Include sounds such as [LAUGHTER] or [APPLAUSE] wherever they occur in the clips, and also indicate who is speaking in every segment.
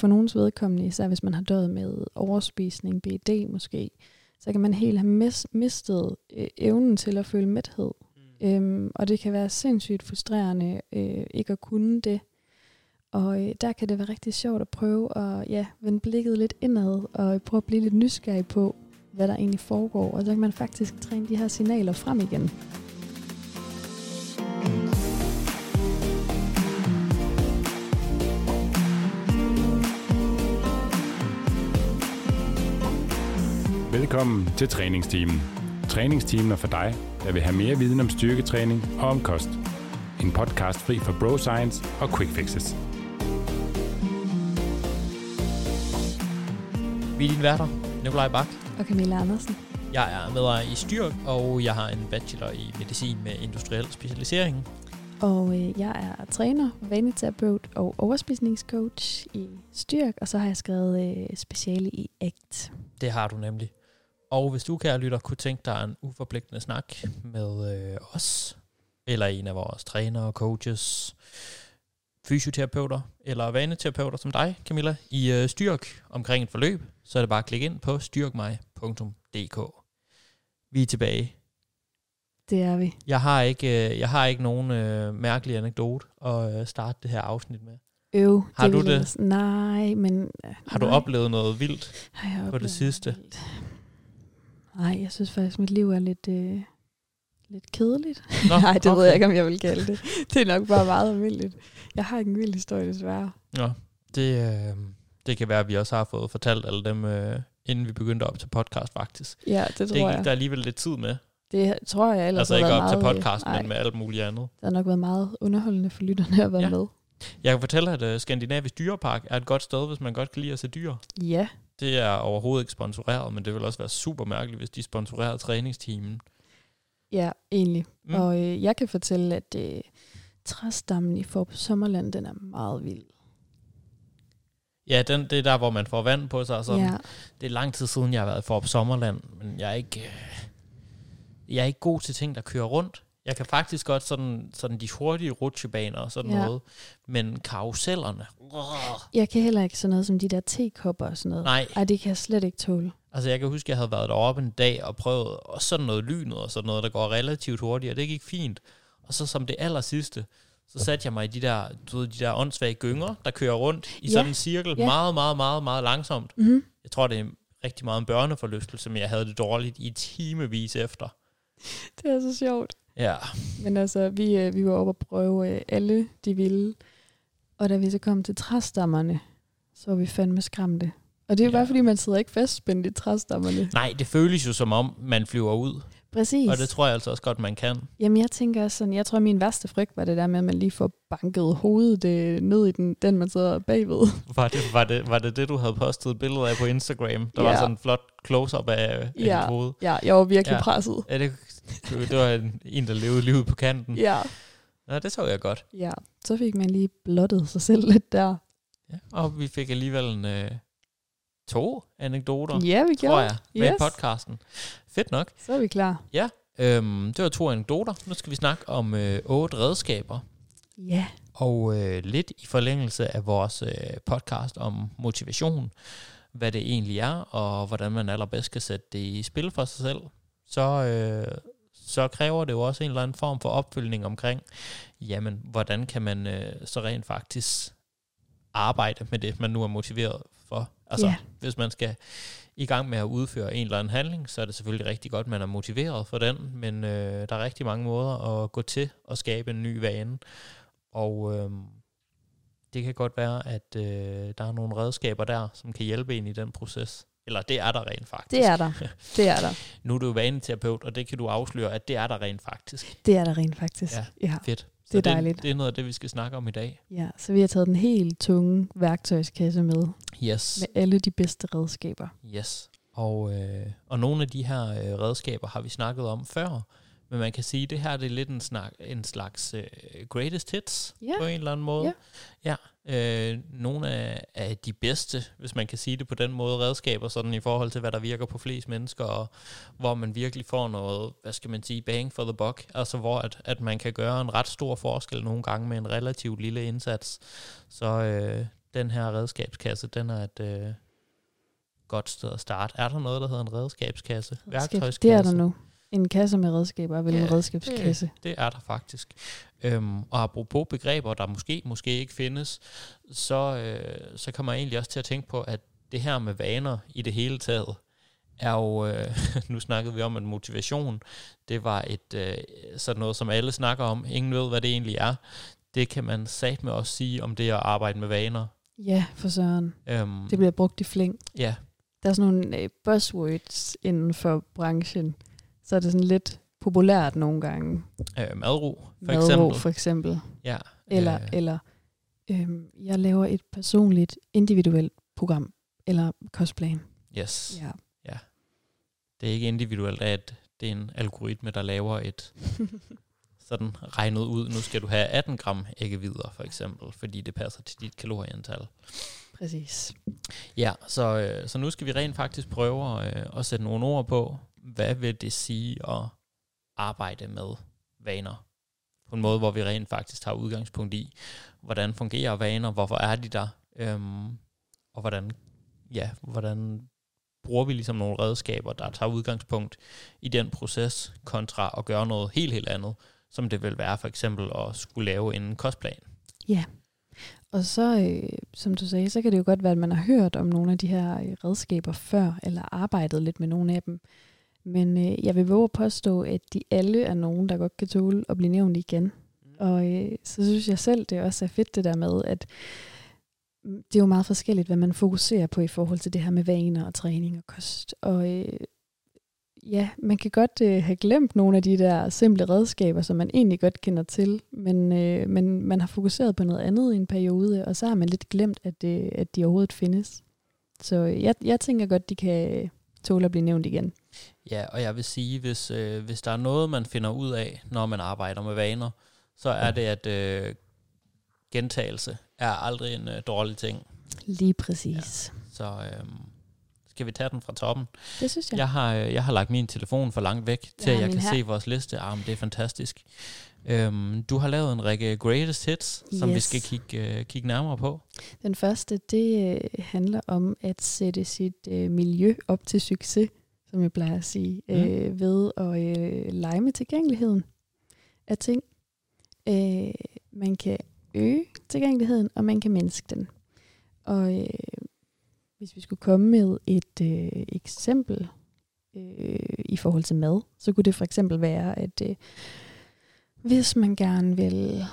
Speaker 1: for nogens vedkommende, især hvis man har døjet med overspisning, BD måske, så kan man helt have mis- mistet øh, evnen til at føle mæthed. Mm. Øhm, og det kan være sindssygt frustrerende øh, ikke at kunne det. Og øh, der kan det være rigtig sjovt at prøve at ja, vende blikket lidt indad og prøve at blive lidt nysgerrig på, hvad der egentlig foregår. Og så kan man faktisk træne de her signaler frem igen.
Speaker 2: Velkommen til træningsteamen. Træningsteamen er for dig, der vil have mere viden om styrketræning og om kost. En podcast fri for bro science og quick fixes.
Speaker 3: Vi er dine værter, Nikolaj Bak.
Speaker 1: Og Camilla Andersen.
Speaker 3: Jeg er medejer i Styrk, og jeg har en bachelor i medicin med industriel specialisering.
Speaker 1: Og øh, jeg er træner, vaneterapeut og overspisningscoach i Styrk, og så har jeg skrevet øh, speciale i ACT.
Speaker 3: Det har du nemlig. Og hvis du, kære lytter, kunne tænke dig en uforpligtende snak med øh, os, eller en af vores trænere, coaches, fysioterapeuter eller vaneterapeuter som dig, Camilla, i øh, Styrk omkring et forløb, så er det bare at klikke ind på styrkmig.dk. Vi er tilbage.
Speaker 1: Det er vi.
Speaker 3: Jeg har ikke, øh, jeg har ikke nogen øh, mærkelig anekdote at øh, starte det her afsnit med.
Speaker 1: Øv.
Speaker 3: Har du det?
Speaker 1: jeg s- Nej, men... øh,
Speaker 3: Har du
Speaker 1: nej.
Speaker 3: oplevet noget vildt?
Speaker 1: Har jeg
Speaker 3: på det sidste?
Speaker 1: vildt? Nej, jeg synes faktisk, mit liv er lidt, øh, lidt kedeligt.
Speaker 3: Nå, [LAUGHS]
Speaker 1: Nej, det okay. ved jeg ikke, om jeg vil kalde det. Det er nok bare meget almindeligt. Jeg har ikke en vild historie, desværre.
Speaker 3: Nå, det, øh, det kan være, at vi også har fået fortalt alle dem, øh, inden vi begyndte op til podcast faktisk.
Speaker 1: Ja, det tror
Speaker 3: Det
Speaker 1: jeg.
Speaker 3: der alligevel lidt tid med.
Speaker 1: Det tror jeg ellers
Speaker 3: altså ikke op til podcast, men med alt muligt andet.
Speaker 1: Det har nok været meget underholdende for lytterne at være
Speaker 3: Ja.
Speaker 1: med.
Speaker 3: Jeg kan fortælle, at uh, Skandinavisk Dyrepark er et godt sted, hvis man godt kan lide at se dyr.
Speaker 1: Ja,
Speaker 3: Det er overhovedet ikke sponsoreret, men det vil også være super mærkeligt, hvis de sponsorerede træningsteamen.
Speaker 1: ja, egentlig.
Speaker 3: Mm.
Speaker 1: Og øh, jeg kan fortælle, at øh, træstammen i Forp Sommerland, den er meget vild.
Speaker 3: Ja, den, det er der, hvor man får vand på sig. Sådan.
Speaker 1: Ja,
Speaker 3: Det er lang tid siden, jeg har været for op Sommerland, men jeg er ikke, øh, jeg er ikke god til ting, der kører rundt. Jeg kan faktisk godt sådan, sådan de hurtige rutsjebaner og sådan
Speaker 1: Ja.
Speaker 3: noget, men karusellerne,
Speaker 1: jeg kan heller ikke sådan noget som de der tekopper og sådan noget.
Speaker 3: nej.
Speaker 1: Ej, det kan jeg slet ikke tåle.
Speaker 3: Altså jeg kan huske, jeg havde været deroppe en dag og prøvet og sådan noget lynet og sådan noget, der går relativt hurtigt, og det gik fint. Og så som det aller sidste, så satte jeg mig i de der, du ved, de der åndssvage gynger, der kører rundt i
Speaker 1: Ja,
Speaker 3: sådan en cirkel,
Speaker 1: ja.
Speaker 3: meget, meget, meget, meget langsomt.
Speaker 1: Mm-hmm.
Speaker 3: Jeg tror, det er rigtig meget en børneforlystelse, men jeg havde det dårligt i timevis efter.
Speaker 1: Det er så sjovt.
Speaker 3: Ja,
Speaker 1: Men altså, vi, øh, vi var oppe og prøve øh, alle de vilde. Og da vi så kom til træstammerne, så var vi fandme skræmte. Og det er jo
Speaker 3: Ja.
Speaker 1: bare, fordi man sidder ikke fastspændt i træstammerne.
Speaker 3: nej, det føles jo som om, man flyver ud.
Speaker 1: Præcis.
Speaker 3: Og det tror jeg altså også godt, man kan.
Speaker 1: Jamen, jeg tænker sådan, jeg tror, min værste frygt var det der med, at man lige får banket hovedet øh, ned i den, den, man sidder bagved. [LAUGHS]
Speaker 3: Var det, var, det, var det det, du havde postet et billede af på Instagram? Der var
Speaker 1: Ja.
Speaker 3: sådan en flot close-up af, af
Speaker 1: Ja.
Speaker 3: dit hoved.
Speaker 1: Ja, jeg var virkelig
Speaker 3: ja.
Speaker 1: presset.
Speaker 3: Ja, det, det var en, en, der levede livet på kanten.
Speaker 1: Ja.
Speaker 3: Ja, det så jeg godt.
Speaker 1: ja. Så fik man lige blottet sig selv lidt der.
Speaker 3: Ja. Og vi fik alligevel en, øh, to anekdoter,
Speaker 1: Ja, vi
Speaker 3: tror
Speaker 1: gjorde.
Speaker 3: jeg, med
Speaker 1: Yes.
Speaker 3: podcasten. Fedt nok.
Speaker 1: Så er vi klar.
Speaker 3: Øhm, det var to anekdoter. Nu skal vi snakke om øh, otte redskaber.
Speaker 1: Ja.
Speaker 3: Og øh, lidt i forlængelse af vores øh, podcast om motivation, hvad det egentlig er, og hvordan man allerbedst kan sætte det i spil for sig selv, så, øh, så kræver det jo også en eller anden form for opfølgning omkring, jamen, hvordan kan man øh, så rent faktisk arbejde med det, man nu er motiveret for. Altså,
Speaker 1: Ja.
Speaker 3: hvis man skal i gang med at udføre en eller anden handling, så er det selvfølgelig rigtig godt, at man er motiveret for den, men øh, der er rigtig mange måder at gå til at skabe en ny vane. Og øh, det kan godt være, at øh, der er nogle redskaber der, som kan hjælpe en i den proces. Eller det er der rent faktisk.
Speaker 1: Det er der. [LAUGHS] Det er der.
Speaker 3: Nu er du vaneterapeut, og det kan du afsløre, at det er der rent faktisk.
Speaker 1: Det er der rent faktisk.
Speaker 3: Ja.
Speaker 1: ja.
Speaker 3: Fedt.
Speaker 1: Det er dejligt.
Speaker 3: Det, det er noget af det, vi skal snakke om i dag.
Speaker 1: Ja, så vi har taget den helt tunge værktøjskasse med,
Speaker 3: Yes.
Speaker 1: med alle de bedste redskaber.
Speaker 3: Yes. Og, øh, og nogle af de her øh, redskaber har vi snakket om før, men man kan sige, at det her det er lidt en, snak, en slags øh, greatest hits
Speaker 1: Ja.
Speaker 3: på en eller anden måde.
Speaker 1: Ja.
Speaker 3: ja øh, nogle af, af de bedste, hvis man kan sige det på den måde, redskaber sådan i forhold til, hvad der virker på flest mennesker, og hvor man virkelig får noget, hvad skal man sige, bang for the buck, altså hvor at, at man kan gøre en ret stor forskel nogle gange med en relativt lille indsats. Så øh, den her redskabskasse, den er et øh, godt sted at starte. Er der noget, der hedder en redskabskasse?
Speaker 1: Redskab, det er der nu. En kasse med redskaber er vel ja, en redskabskasse.
Speaker 3: Det, det er der faktisk. Øhm, og apropos begreber, der måske, måske ikke findes, så, øh, så kommer jeg egentlig også til at tænke på, at det her med vaner i det hele taget, er jo, øh, [LAUGHS] nu snakkede vi om, at motivation, det var et øh, sådan noget, som alle snakker om. Ingen ved, hvad det egentlig er. Det kan man sagt med også sige om det at arbejde med vaner.
Speaker 1: Ja, for søren. Øhm, det bliver brugt i flæng.
Speaker 3: Ja.
Speaker 1: Der er sådan nogle øh, buzzwords inden for branchen. Så er det sådan lidt populært nogle gange.
Speaker 3: Øh, madro,
Speaker 1: for madro, eksempel. for eksempel.
Speaker 3: Ja.
Speaker 1: Eller, øh. eller øh, jeg laver et personligt, individuelt program. Eller kostplan.
Speaker 3: Yes.
Speaker 1: Ja.
Speaker 3: ja. Det er ikke individuelt, at det er en algoritme, der laver et [LAUGHS] sådan regnet ud. Nu skal du have 18 gram æggevidere, for eksempel, fordi det passer til dit kalorieantal.
Speaker 1: Præcis.
Speaker 3: Ja, så, øh, så nu skal vi rent faktisk prøve øh, at sætte nogle ord på, hvad vil det sige at arbejde med vaner? På en måde, hvor vi rent faktisk tager udgangspunkt i, hvordan fungerer vaner, hvorfor er de der, øhm, og hvordan, ja, hvordan bruger vi ligesom nogle redskaber, der tager udgangspunkt i den proces, kontra at gøre noget helt, helt andet, som det vil være for eksempel at skulle lave en kostplan.
Speaker 1: Ja, og så, øh, som du sagde, så kan det jo godt være, at man har hørt om nogle af de her øh, redskaber før, eller arbejdet lidt med nogle af dem. Men øh, jeg vil våge at påstå, at de alle er nogen, der godt kan tåle at blive nævnt igen. Mm. Og øh, så synes jeg selv, det også er fedt det der med, at det er jo meget forskelligt, hvad man fokuserer på i forhold til det her med vaner og træning og kost. Og øh, ja, man kan godt øh, have glemt nogle af de der simple redskaber, som man egentlig godt kender til, men, øh, men man har fokuseret på noget andet i en periode, og så har man lidt glemt, at, øh, at de overhovedet findes. Så jeg, jeg tænker godt, de kan tåle at blive nævnt igen.
Speaker 3: Ja, og jeg vil sige, hvis, øh, hvis der er noget, man finder ud af, når man arbejder med vaner, så er det, at øh, gentagelse er aldrig en øh, dårlig ting.
Speaker 1: Lige præcis.
Speaker 3: Ja, så øh, skal vi tage den fra toppen?
Speaker 1: Det synes jeg.
Speaker 3: Jeg har, øh, jeg har lagt min telefon for langt væk, til at jeg kan her. se vores liste. Ah, men det er fantastisk. Øhm, du har lavet en række greatest hits, som yes. vi skal kigge, uh, kigge nærmere på.
Speaker 1: Den første, det uh, handler om at sætte sit uh, miljø op til succes, som jeg plejer at sige, mm. uh, ved at uh, lege med tilgængeligheden af ting. Uh, man kan øge tilgængeligheden, og man kan mindske den. Og uh, hvis vi skulle komme med et uh, eksempel uh, i forhold til mad, så kunne det for eksempel være, at uh, hvis man gerne vil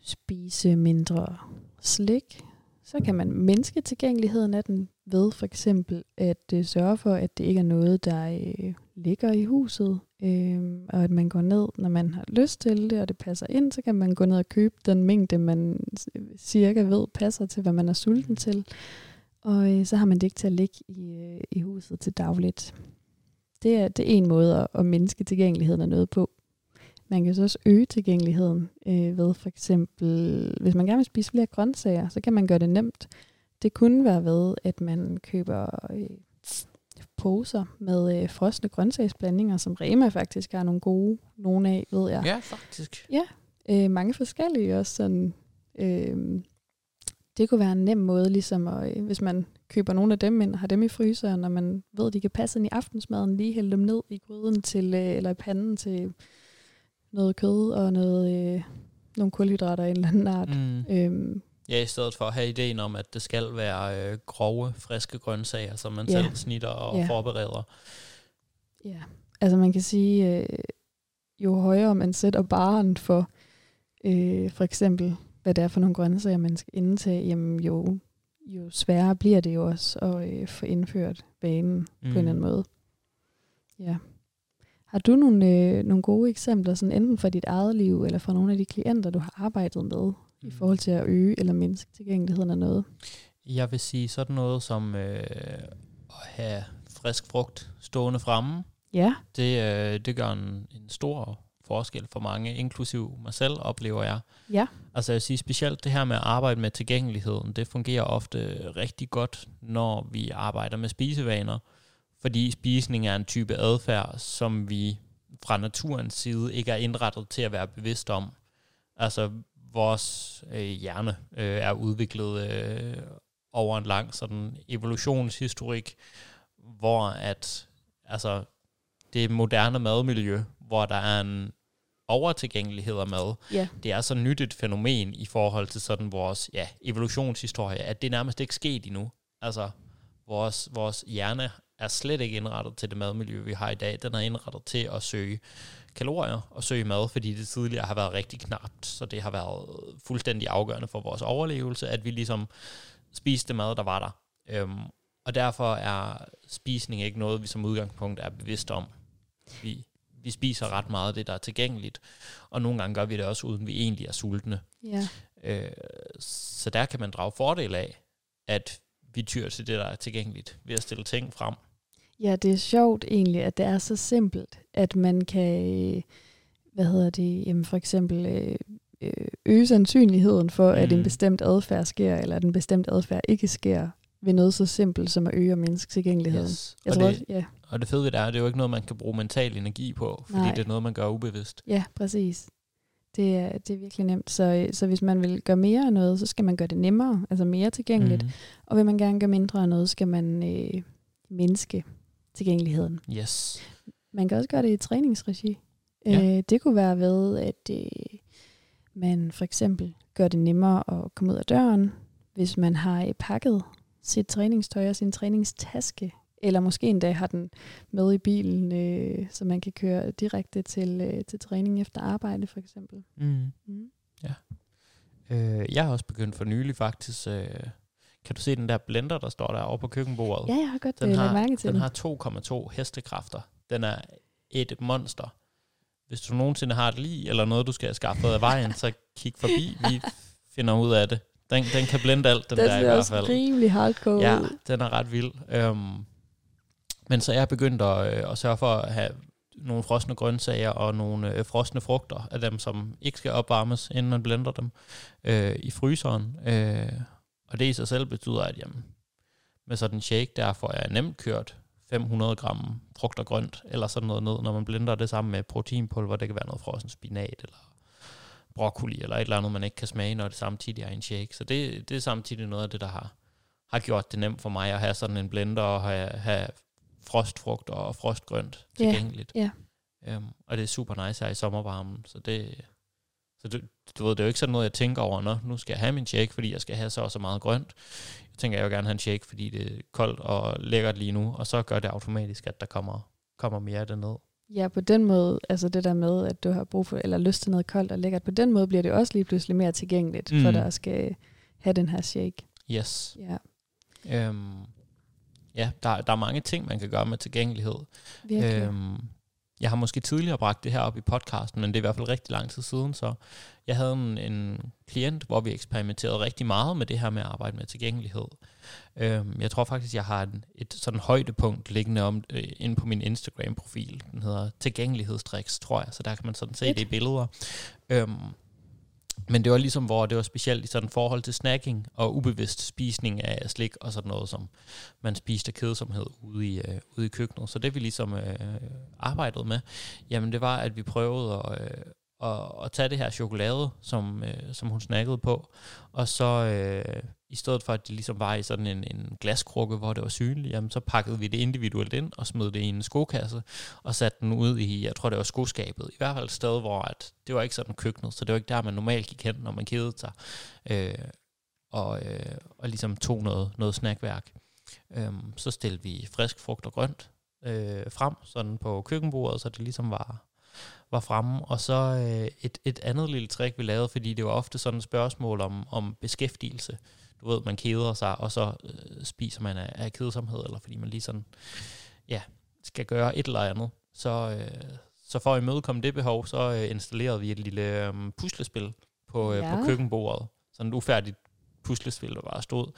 Speaker 1: spise mindre slik, så kan man mindske tilgængeligheden af den ved for eksempel at øh, sørge for, at det ikke er noget, der øh, ligger i huset, øh, og at man går ned, når man har lyst til det, og det passer ind, så kan man gå ned og købe den mængde, man cirka ved passer til, hvad man er sulten til, og øh, så har man det ikke til at ligge i, øh, i huset til dagligt. Det er, det er en måde at, at mindske tilgængeligheden af noget på. Man kan så også øge tilgængeligheden øh, ved for eksempel, hvis man gerne vil spise flere grøntsager, så kan man gøre det nemt. Det kunne være ved, at man køber øh, poser med øh, frosne grøntsagsblandinger, som Rema faktisk har nogle gode, nogle af, ved jeg.
Speaker 3: Ja, faktisk.
Speaker 1: Ja, øh, mange forskellige også. Sådan, øh, det kunne være en nem måde, ligesom at, øh, hvis man køber nogle af dem ind, har dem i fryseren, når man ved, at de kan passe ind i aftensmaden, lige hælde dem ned i gryden til, øh, eller i panden til noget kød og noget, øh, nogle kulhydrater af en eller anden art. Mm. Øhm,
Speaker 3: ja, i stedet for at have ideen om, at det skal være øh, grove, friske grøntsager, som man ja. selv snitter og ja. forbereder.
Speaker 1: Ja, altså man kan sige, øh, jo højere man sætter baren for, øh, for eksempel, hvad det er for nogle grøntsager, man skal indtage, jamen jo, jo sværere bliver det jo også at øh, få indført vanen mm. på en eller anden mm. måde. Ja. Har du nogle, øh, nogle gode eksempler, sådan enten fra dit eget liv, eller fra nogle af de klienter, du har arbejdet med. I forhold til at øge eller mindske tilgængeligheden af noget?
Speaker 3: Jeg vil sige sådan noget som øh, at have frisk frugt stående fremme.
Speaker 1: Ja.
Speaker 3: Det, øh, det gør en, en stor forskel for mange, inklusiv mig selv, oplever jeg.
Speaker 1: Ja.
Speaker 3: Altså jeg vil sige specielt det her med at arbejde med tilgængeligheden, det fungerer ofte rigtig godt, når vi arbejder med spisevaner fordi spisning er en type adfærd, som vi fra naturens side ikke er indrettet til at være bevidst om. Altså, vores øh, hjerne øh, er udviklet øh, over en lang sådan evolutionshistorik, hvor at altså det moderne madmiljø, hvor der er en overtilgængelighed af mad,
Speaker 1: Ja,
Speaker 3: det er så nyt et fænomen i forhold til sådan vores ja, evolutionshistorie, at det nærmest ikke sket endnu. Altså, vores, vores hjerne er slet ikke indrettet til det madmiljø, vi har i dag. Den er indrettet til at søge kalorier og søge mad, fordi det tidligere har været rigtig knapt, så det har været fuldstændig afgørende for vores overlevelse, at vi ligesom spiste mad, der var der. Øhm, og derfor er spisning ikke noget, vi som udgangspunkt er bevidst om. Vi, vi spiser ret meget af det, der er tilgængeligt, og nogle gange gør vi det også, uden vi egentlig er sultne.
Speaker 1: ja,
Speaker 3: Øh, så der kan man drage fordel af, at vi tyr til det, der er tilgængeligt, ved at stille ting frem.
Speaker 1: Ja, det er sjovt egentlig, at det er så simpelt, at man kan, øh, hvad hedder det, jamen for eksempel øh, øh, øge sandsynligheden for, mm. at en
Speaker 3: Mm.
Speaker 1: bestemt adfærd sker, eller at en bestemt adfærd ikke sker, ved noget så simpelt som at øge og mindske tilgængeligheden.
Speaker 3: Yes.
Speaker 1: Jeg
Speaker 3: Og,
Speaker 1: tror
Speaker 3: det,
Speaker 1: ja,
Speaker 3: og det fede ved det er, at det er jo ikke noget, man kan bruge mental energi på, fordi
Speaker 1: Nej.
Speaker 3: det er noget, man gør ubevidst.
Speaker 1: ja, præcis. Det er, det er virkelig nemt. Så, så hvis man vil gøre mere af noget, så skal man gøre det nemmere, altså mere tilgængeligt. Mm. Og vil man gerne gøre mindre af noget, skal man øh, mindske tilgængeligheden.
Speaker 3: Yes.
Speaker 1: Man kan også gøre det i træningsregi.
Speaker 3: Ja.
Speaker 1: Ja. Øh, det kunne være ved, at øh, man for eksempel gør det nemmere at komme ud af døren, hvis man har øh, pakket sit træningstøj og sin træningstaske, eller måske endda har den med i bilen, øh, så man kan køre direkte til, øh, til træning efter arbejde for eksempel.
Speaker 3: Mm.
Speaker 1: Mm.
Speaker 3: Øh, jeg har også begyndt for nylig faktisk. Øh, kan du se den der blender, der står der over på køkkenbordet?
Speaker 1: Ja, jeg har godt
Speaker 3: Den
Speaker 1: øh,
Speaker 3: har,
Speaker 1: mærke til
Speaker 3: den
Speaker 1: den.
Speaker 3: har 2,2 hestekræfter. Den er et monster. Hvis du nogensinde har et lige, eller noget, du skal have skaffet af vejen, så kig forbi. [LAUGHS] Vi finder ud af det. Den, den kan blende alt, den,
Speaker 1: Den
Speaker 3: der i hvert fald.
Speaker 1: rimelig hardcore
Speaker 3: Ja, den er ret vild. Øhm, men så er jeg begyndt at, øh, at sørge for at have nogle frosne grøntsager og nogle øh, frosne frugter af dem, som ikke skal opvarmes, inden man blender dem, øh, i fryseren. Øh, og det i sig selv betyder, at jamen, med sådan en shake, der får jeg nemt kørt 500 gram frugt og grønt, eller sådan noget ned, når man blender det sammen med proteinpulver. Det kan være noget frossen spinat, eller broccoli, eller et eller andet, man ikke kan smage, når det samtidig er en shake. Så det, det er samtidig noget af det, der har, har gjort det nemt for mig at have sådan en blender og have, have frostfrugt og frostgrønt tilgængeligt.
Speaker 1: ja.
Speaker 3: Um, og det er super nice her i sommervarmen, så det, så det, du ved, det er jo ikke sådan noget, jeg tænker over, Nå, nu skal jeg have min shake, fordi jeg skal have så og så meget grønt. Jeg tænker, jeg vil gerne have en shake, fordi det er koldt og lækkert lige nu, og så gør det automatisk, at der kommer, kommer mere af det ned.
Speaker 1: Ja, på den måde, altså det der med, at du har brug for, eller lyst til noget koldt og lækkert, på den måde bliver det også lige pludselig mere tilgængeligt, mm. for dig at skal have den her shake.
Speaker 3: Yes.
Speaker 1: Ja,
Speaker 3: Um, ja, der, der er mange ting, man kan gøre med tilgængelighed.
Speaker 1: virkelig.
Speaker 3: Øhm, jeg har måske tidligere bragt det her op i podcasten, men det er i hvert fald rigtig lang tid siden, så jeg havde en, en klient, hvor vi eksperimenterede rigtig meget med det her med at arbejde med tilgængelighed. Øhm, jeg tror faktisk, jeg har en, et sådan højdepunkt liggende om, øh, inde på min Instagram-profil. Den hedder tilgængelighedstricks, tror jeg, så der kan man sådan se det i billeder. Øhm, men det var ligesom, hvor det var specielt i sådan forhold til snacking og ubevidst spisning af slik og sådan noget, som man spiste af kedsomhed ude i, øh, ude i køkkenet. Så det vi ligesom øh, arbejdede med, jamen det var, at vi prøvede at, øh, at, at tage det her chokolade, som, øh, som hun snakkede på, og så øh, i stedet for, at det ligesom var i sådan en, en glaskrukke, hvor det var synligt, jamen så pakkede vi det individuelt ind og smed det i en skokasse, og satte den ud i, jeg tror det var skoskabet, i hvert fald et sted, hvor at, det var ikke sådan køkkenet, så det var ikke der, man normalt gik hen, når man kedede sig, øh, og, øh, og ligesom tog noget, noget snackværk. Øh, så stillede vi frisk frugt og grønt øh, frem, sådan på køkkenbordet, så det ligesom var, var fremme. Og så øh, et, et andet lille trick, vi lavede, fordi det var ofte sådan et spørgsmål om, om beskæftigelse. Du ved, man keder sig, og så øh, spiser man af, af kedsomhed, eller fordi man lige sådan, ja, skal gøre et eller andet. Så, øh, så for at imødekomme det behov, så øh, installerede vi et lille øh, puslespil på, øh,
Speaker 1: Ja.
Speaker 3: på køkkenbordet. Sådan et ufærdigt puslespil, der bare stod.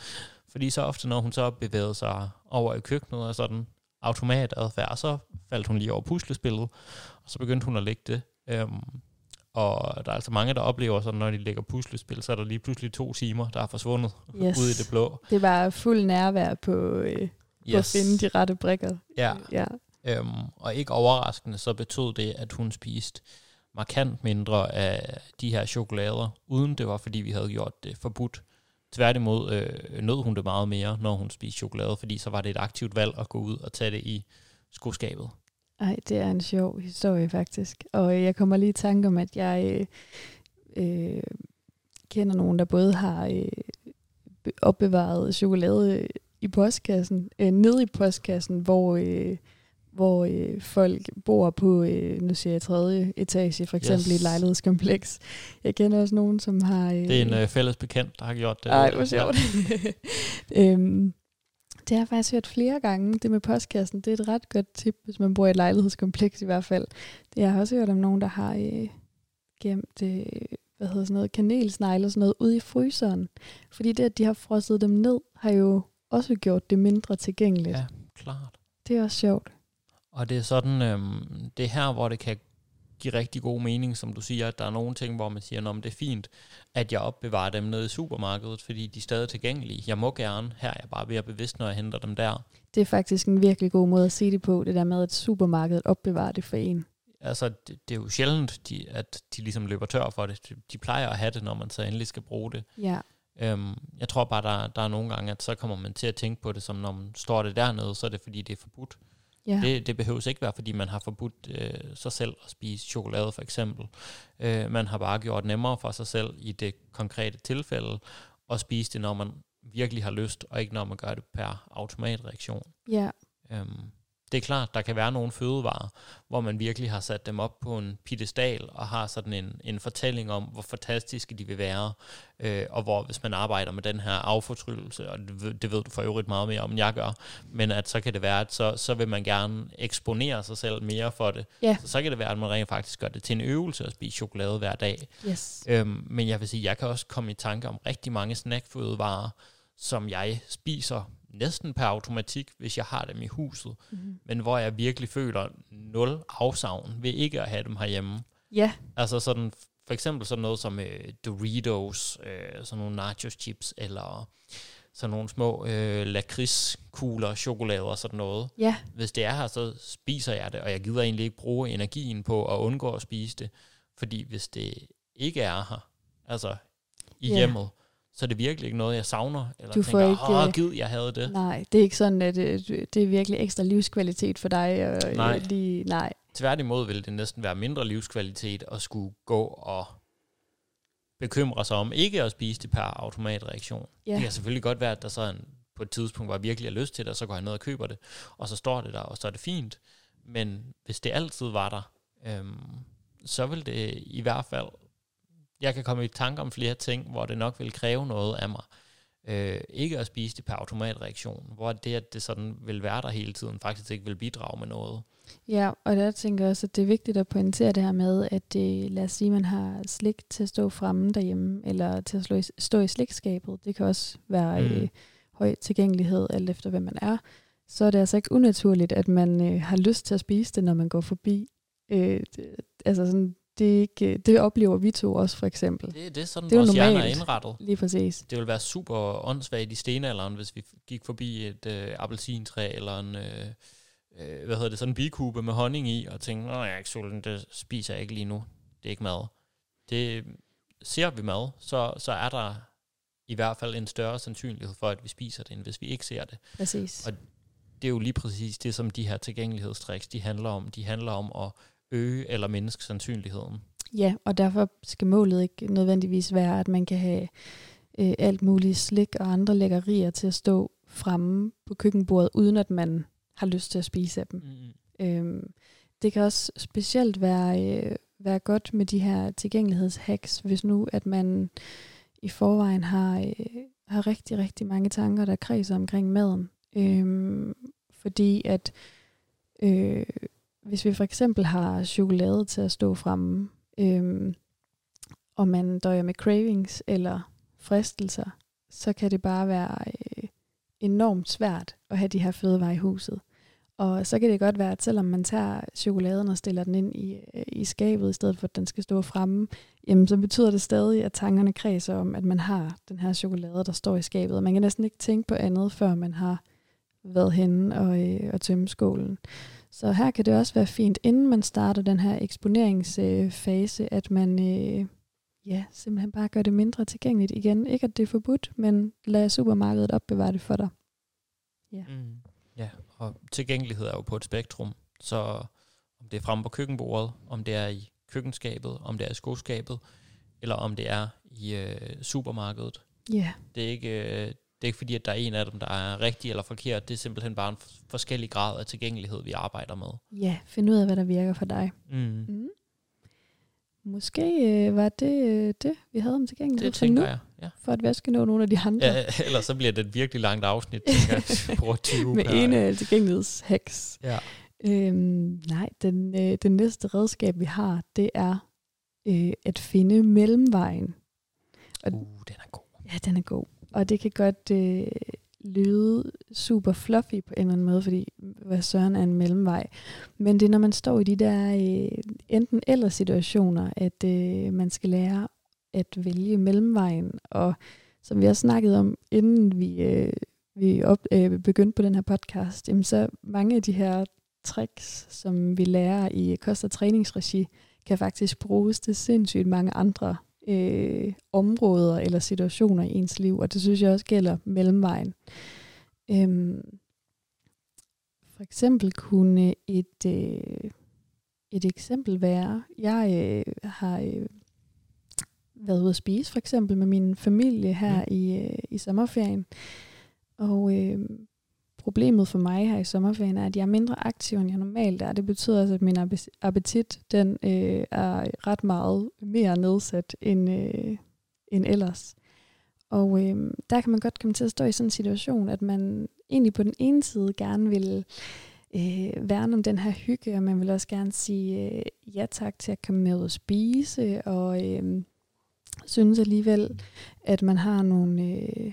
Speaker 3: Fordi så ofte, når hun så bevægede sig over i køkkenet og sådan automatadfærd, så faldt hun lige over puslespillet, og så begyndte hun at lægge det. Øhm, og der er altså mange, der oplever sådan, når de lægger puslespil, så er der lige pludselig to timer, der er forsvundet
Speaker 1: Yes.
Speaker 3: ud i det blå.
Speaker 1: Det var fuld nærvær på, øh, på at finde de rette brikker.
Speaker 3: Ja,
Speaker 1: ja.
Speaker 3: øhm, og ikke overraskende, så betød det, at hun spiste markant mindre af de her chokolader, uden det var, fordi vi havde gjort det forbudt. Tværtimod øh, nød hun det meget mere, når hun spiste chokolade, fordi så var det et aktivt valg at gå ud og tage det i skoskabet.
Speaker 1: Ej, det er en sjov historie faktisk. Og jeg kommer lige i tanke om, at jeg øh, øh, kender nogen, der både har øh, opbevaret chokolade i postkassen, øh, nede i postkassen, hvor, øh, hvor øh, folk bor på, øh, nu siger jeg tredje etage, for eksempel yes. i et lejlighedskompleks. Jeg kender også nogen, som har... Øh,
Speaker 3: det er en øh, fælles bekendt, der har gjort det.
Speaker 1: Ej, hvor sjovt. [LAUGHS] øhm, det har jeg faktisk hørt flere gange, det med postkassen. Det er et ret godt tip, hvis man bor i et lejlighedskompleks i hvert fald. Jeg har også hørt om nogen, der har øh, gemt øh, hvad hedder sådan noget, kanelsnegle og sådan noget ude i fryseren. Fordi det, at de har frosset dem ned, har jo også gjort det mindre tilgængeligt.
Speaker 3: Ja, klart.
Speaker 1: Det er også sjovt.
Speaker 3: Og det er sådan, øhm, det er her, hvor det kan give rigtig god mening, som du siger, at der er nogle ting, hvor man siger, at det er fint, at jeg opbevarer dem nede i supermarkedet, fordi de er stadig tilgængelige. Jeg må gerne, her er jeg bare ved at bevidst, når jeg henter dem der.
Speaker 1: Det er faktisk en virkelig god måde at se det på, det der med, at supermarkedet opbevarer det for en.
Speaker 3: Altså, det, det er jo sjældent, de, at de ligesom løber tør for det. De, de plejer at have det, når man så endelig skal bruge det.
Speaker 1: Ja.
Speaker 3: Øhm, jeg tror bare, der, der er nogle gange, at så kommer man til at tænke på det, som når man står det dernede, så er det fordi, det er forbudt. Ja. Det, det behøves ikke være, fordi man har forbudt øh, sig selv at spise chokolade for eksempel. Øh, man har bare gjort nemmere for sig selv i det konkrete tilfælde at spise det, når man virkelig har lyst, og ikke når man gør det per automatreaktion.
Speaker 1: Ja.
Speaker 3: Øhm, det er klart, der kan være nogle fødevarer, hvor man virkelig har sat dem op på en pedestal og har sådan en, en fortælling om, hvor fantastiske de vil være, øh, og hvor hvis man arbejder med den her affortryllelse, og det, det ved du for øvrigt meget mere om, end jeg gør, men at så kan det være, at så, så vil man gerne eksponere sig selv mere for det.
Speaker 1: Yeah.
Speaker 3: Så, så kan det være, at man rent faktisk gør det til en øvelse at spise chokolade hver dag.
Speaker 1: Yes.
Speaker 3: Øhm, men jeg vil sige, jeg kan også komme i tanke om rigtig mange snackfødevarer, som jeg spiser næsten per automatik, hvis jeg har dem i huset, mm-hmm. men hvor jeg virkelig føler nul afsavn ved ikke at have dem herhjemme.
Speaker 1: Ja.
Speaker 3: Altså sådan, for eksempel sådan noget som øh, Doritos, øh, sådan nogle nacho chips, eller sådan nogle små øh, lakridskugler, chokolade og sådan noget.
Speaker 1: Ja.
Speaker 3: Hvis det er her, så spiser jeg det, og jeg gider egentlig ikke bruge energien på at undgå at spise det, fordi hvis det ikke er her, altså i yeah. hjemmet, så er det virkelig ikke noget, jeg savner, eller du tænker, ikke, åh, øh, gid, jeg havde det.
Speaker 1: Nej, det er ikke sådan, at det, øh, det er virkelig ekstra livskvalitet for dig. Og, øh,
Speaker 3: nej.
Speaker 1: Lige, nej.
Speaker 3: Tværtimod vil det næsten være mindre livskvalitet at skulle gå og bekymre sig om ikke at spise det per automatreaktion. Ja. Det kan selvfølgelig godt være, at der så en, på et tidspunkt var virkelig har lyst til det, og så går jeg ned og køber det, og så står det der, og så er det fint. Men hvis det altid var der, øhm, så vil det i hvert fald jeg kan komme i tanke om flere ting, hvor det nok vil kræve noget af mig. Øh, ikke at spise det per automatreaktion, hvor det, at det sådan vil være der hele tiden, faktisk ikke vil bidrage med noget.
Speaker 1: Ja, og der tænker jeg også, at det er vigtigt at pointere det her med, at det, lad os sige, man har slik til at stå fremme derhjemme, eller til at stå i, stå i slikskabet. Det kan også være mm. øh, høj tilgængelighed, alt efter hvem man er. Så er det altså ikke unaturligt, at man øh, har lyst til at spise det, når man går forbi. Øh, det, altså sådan, det, ikke, det oplever vi to også, for eksempel.
Speaker 3: Det, det er sådan, det er vores hjerner er indrettet.
Speaker 1: Lige præcis.
Speaker 3: Det ville være super åndssvagt i stenalderen, hvis vi gik forbi et øh, appelsintræ, eller en, øh, øh, hvad hedder det, sådan en bikube med honning i, og tænkte, nej, jeg er ikke sulten, det spiser jeg ikke lige nu. Det er ikke mad. Det, ser vi mad, så, så er der i hvert fald en større sandsynlighed for, at vi spiser det, end hvis vi ikke ser det.
Speaker 1: Præcis.
Speaker 3: Og det er jo lige præcis det, som de her tilgængelighedstriks, de handler om. De handler om at øge eller mindske sandsynligheden.
Speaker 1: Ja, og derfor skal målet ikke nødvendigvis være, at man kan have øh, alt muligt slik og andre lækkerier til at stå fremme på køkkenbordet, uden at man har lyst til at spise af dem. Mm. Øhm, det kan også specielt være, øh, være godt med de her tilgængelighedshacks, hvis nu at man i forvejen har, øh, har rigtig, rigtig mange tanker, der kredser omkring maden. Øhm, fordi at øh, hvis vi for eksempel har chokolade til at stå fremme, øhm, og man døjer med cravings eller fristelser, så kan det bare være øh, enormt svært at have de her fødevarer i huset. Og så kan det godt være, at selvom man tager chokoladen og stiller den ind i, øh, i skabet, i stedet for at den skal stå fremme, jamen så betyder det stadig, at tankerne kredser om, at man har den her chokolade, der står i skabet. Man kan næsten ikke tænke på andet, før man har været henne og, øh, og tømme skålen. Så her kan det også være fint, inden man starter den her eksponeringsfase, at man øh, ja, simpelthen bare gør det mindre tilgængeligt igen. Ikke at det er forbudt, men lad supermarkedet opbevare det for dig.
Speaker 3: Ja. Mm. ja, og tilgængelighed er jo på et spektrum, så om det er fremme på køkkenbordet, om det er i køkkenskabet, om det er i skoskabet, eller om det er i øh, supermarkedet.
Speaker 1: Ja. Yeah.
Speaker 3: Det er ikke... Øh, det er ikke fordi, at der er en af dem, der er rigtig eller forkert. Det er simpelthen bare en forskellig grad af tilgængelighed, vi arbejder med.
Speaker 1: Ja, find ud af, hvad der virker for dig.
Speaker 3: Mm. Mm.
Speaker 1: Måske øh, var det øh, det, vi havde om tilgængelighed
Speaker 3: det tænker nu, jeg, ja.
Speaker 1: for at vi skal nå nogle af de andre.
Speaker 3: Ja, [LAUGHS] ellers så bliver det et virkelig langt afsnit, [LAUGHS] tænker jeg, på 20
Speaker 1: Med ene tilgængelighedshacks.
Speaker 3: Ja.
Speaker 1: Øhm, nej, den, øh, den næste redskab, vi har, det er øh, at finde mellemvejen.
Speaker 3: Og, uh, den er god.
Speaker 1: Ja, den er god. Og det kan godt øh, lyde super fluffy på en eller anden måde, fordi hvad søren er en mellemvej. Men det er, når man står i de der øh, enten eller situationer, at øh, man skal lære at vælge mellemvejen. Og som vi har snakket om, inden vi, øh, vi op, øh, begyndte på den her podcast, jamen så mange af de her tricks, som vi lærer i kost- og træningsregi, kan faktisk bruges til sindssygt mange andre øh, områder eller situationer i ens liv, og det synes jeg også gælder mellemvejen. Øhm, for eksempel kunne et, øh, et eksempel være, jeg øh, har øh, været ude at spise for eksempel med min familie her ja. i, øh, i sommerferien, og øh, problemet for mig her i sommerferien er, at jeg er mindre aktiv, end jeg normalt er. Det betyder altså, at min appetit den, øh, er ret meget mere nedsat end, øh, end ellers. Og øh, der kan man godt komme til at stå i sådan en situation, at man egentlig på den ene side gerne vil øh, værne om den her hygge, og man vil også gerne sige øh, ja tak til at komme med og spise, og øh, synes alligevel, at man har nogle... Øh,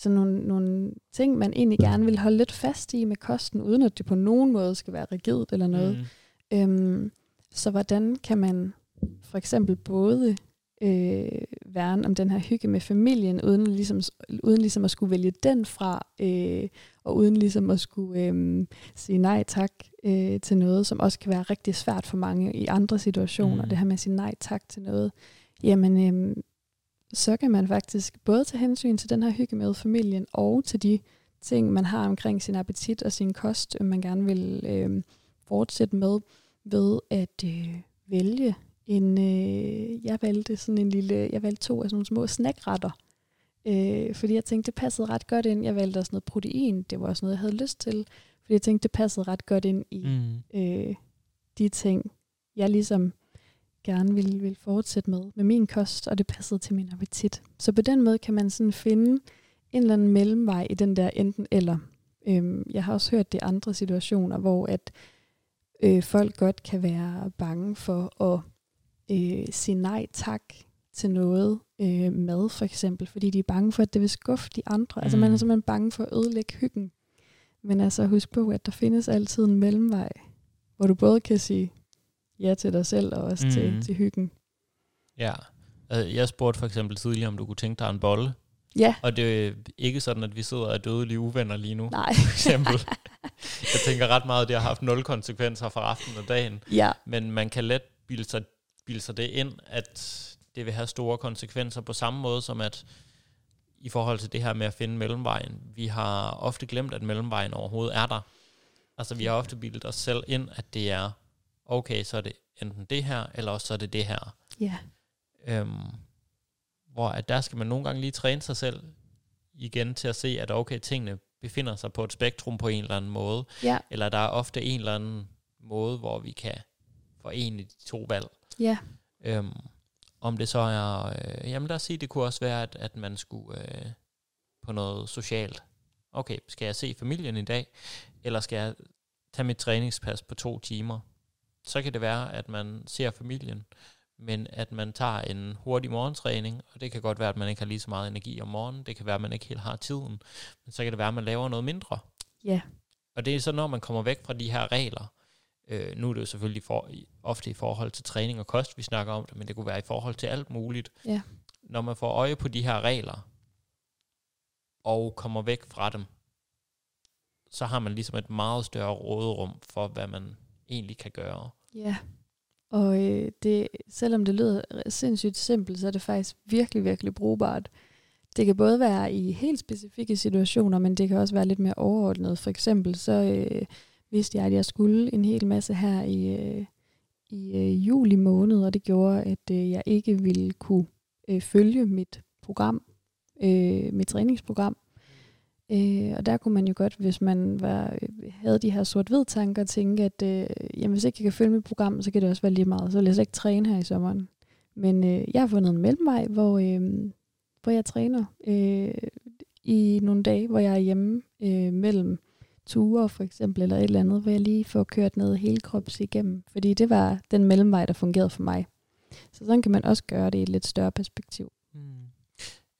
Speaker 1: sådan nogle, nogle ting, man egentlig gerne vil holde lidt fast i med kosten, uden at det på nogen måde skal være rigidt eller noget. Mm. Øhm, så hvordan kan man for eksempel både øh, værne om den her hygge med familien, uden ligesom, uden ligesom at skulle vælge den fra, øh, og uden ligesom at skulle øh, sige nej tak øh, til noget, som også kan være rigtig svært for mange i andre situationer, mm. det her med at sige nej tak til noget. Jamen, øh, så kan man faktisk både tage hensyn til den her hygge med familien, og til de ting, man har omkring sin appetit og sin kost, man gerne vil øh, fortsætte med, ved at øh, vælge en, øh, jeg valgte sådan en lille, jeg valgte to af sådan nogle små snackretter, øh, fordi jeg tænkte, det passede ret godt ind. Jeg valgte også noget protein, det var også noget, jeg havde lyst til, fordi jeg tænkte, det passede ret godt ind i mm. øh, de ting, jeg ligesom gerne vil, vil fortsætte med, med min kost, og det passede til min appetit. Så på den måde kan man sådan finde en eller anden mellemvej i den der enten eller. Øhm, jeg har også hørt det i andre situationer, hvor at øh, folk godt kan være bange for at øh, sige nej tak til noget øh, mad for eksempel, fordi de er bange for, at det vil skuffe de andre. Mm. Altså man er mm. simpelthen bange for at ødelægge hyggen. Men altså husk på, at der findes altid en mellemvej, hvor du både kan sige ja til dig selv og også mm. til, til hyggen.
Speaker 3: Ja, altså, jeg spurgte for eksempel tidligere, om du kunne tænke dig en bolle.
Speaker 1: Ja.
Speaker 3: Og det er ikke sådan, at vi sidder og er dødelige uvenner lige nu.
Speaker 1: Nej.
Speaker 3: For eksempel. jeg tænker ret meget, at det har haft nul konsekvenser for resten af dagen.
Speaker 1: Ja.
Speaker 3: Men man kan let bilde sig, bilde sig det ind, at det vil have store konsekvenser på samme måde som at i forhold til det her med at finde mellemvejen. Vi har ofte glemt, at mellemvejen overhovedet er der. Altså vi har ofte bildet os selv ind, at det er okay, så er det enten det her, eller også så er det det her.
Speaker 1: Ja.
Speaker 3: Øhm, hvor at der skal man nogle gange lige træne sig selv igen til at se, at okay, tingene befinder sig på et spektrum på en eller anden måde.
Speaker 1: Ja.
Speaker 3: Eller der er ofte en eller anden måde, hvor vi kan forene de to valg.
Speaker 1: Ja.
Speaker 3: Øhm, om det så er, øh, jamen lad os sige, det kunne også være, at, at man skulle øh, på noget socialt. Okay, skal jeg se familien i dag, eller skal jeg tage mit træningspas på to timer? Så kan det være, at man ser familien, men at man tager en hurtig morgentræning, og det kan godt være, at man ikke har lige så meget energi om morgenen, det kan være, at man ikke helt har tiden, men så kan det være, at man laver noget mindre.
Speaker 1: Ja.
Speaker 3: Og det er så, når man kommer væk fra de her regler, øh, nu er det jo selvfølgelig for, ofte i forhold til træning og kost, vi snakker om det, men det kunne være i forhold til alt muligt.
Speaker 1: Ja.
Speaker 3: Når man får øje på de her regler, og kommer væk fra dem, så har man ligesom et meget større råderum for, hvad man egentlig kan gøre.
Speaker 1: Ja, og øh, det, selvom det lyder sindssygt simpelt, så er det faktisk virkelig, virkelig brugbart. Det kan både være i helt specifikke situationer, men det kan også være lidt mere overordnet. For eksempel så øh, vidste jeg, at jeg skulle en hel masse her i, øh, i øh, juli måned, og det gjorde, at øh, jeg ikke ville kunne øh, følge mit program, øh, mit træningsprogram. Øh, og der kunne man jo godt, hvis man var, øh, havde de her sort-hvid tanker, tænke, at øh, jamen, hvis ikke jeg kan følge mit program, så kan det også være lige meget. Så vil jeg slet ikke træne her i sommeren. Men øh, jeg har fundet en mellemvej, hvor, øh, hvor jeg træner øh, i nogle dage, hvor jeg er hjemme øh, mellem ture for eksempel, eller et eller andet, hvor jeg lige får kørt noget hele krops igennem. Fordi det var den mellemvej, der fungerede for mig. Så sådan kan man også gøre det i et lidt større perspektiv. Mm.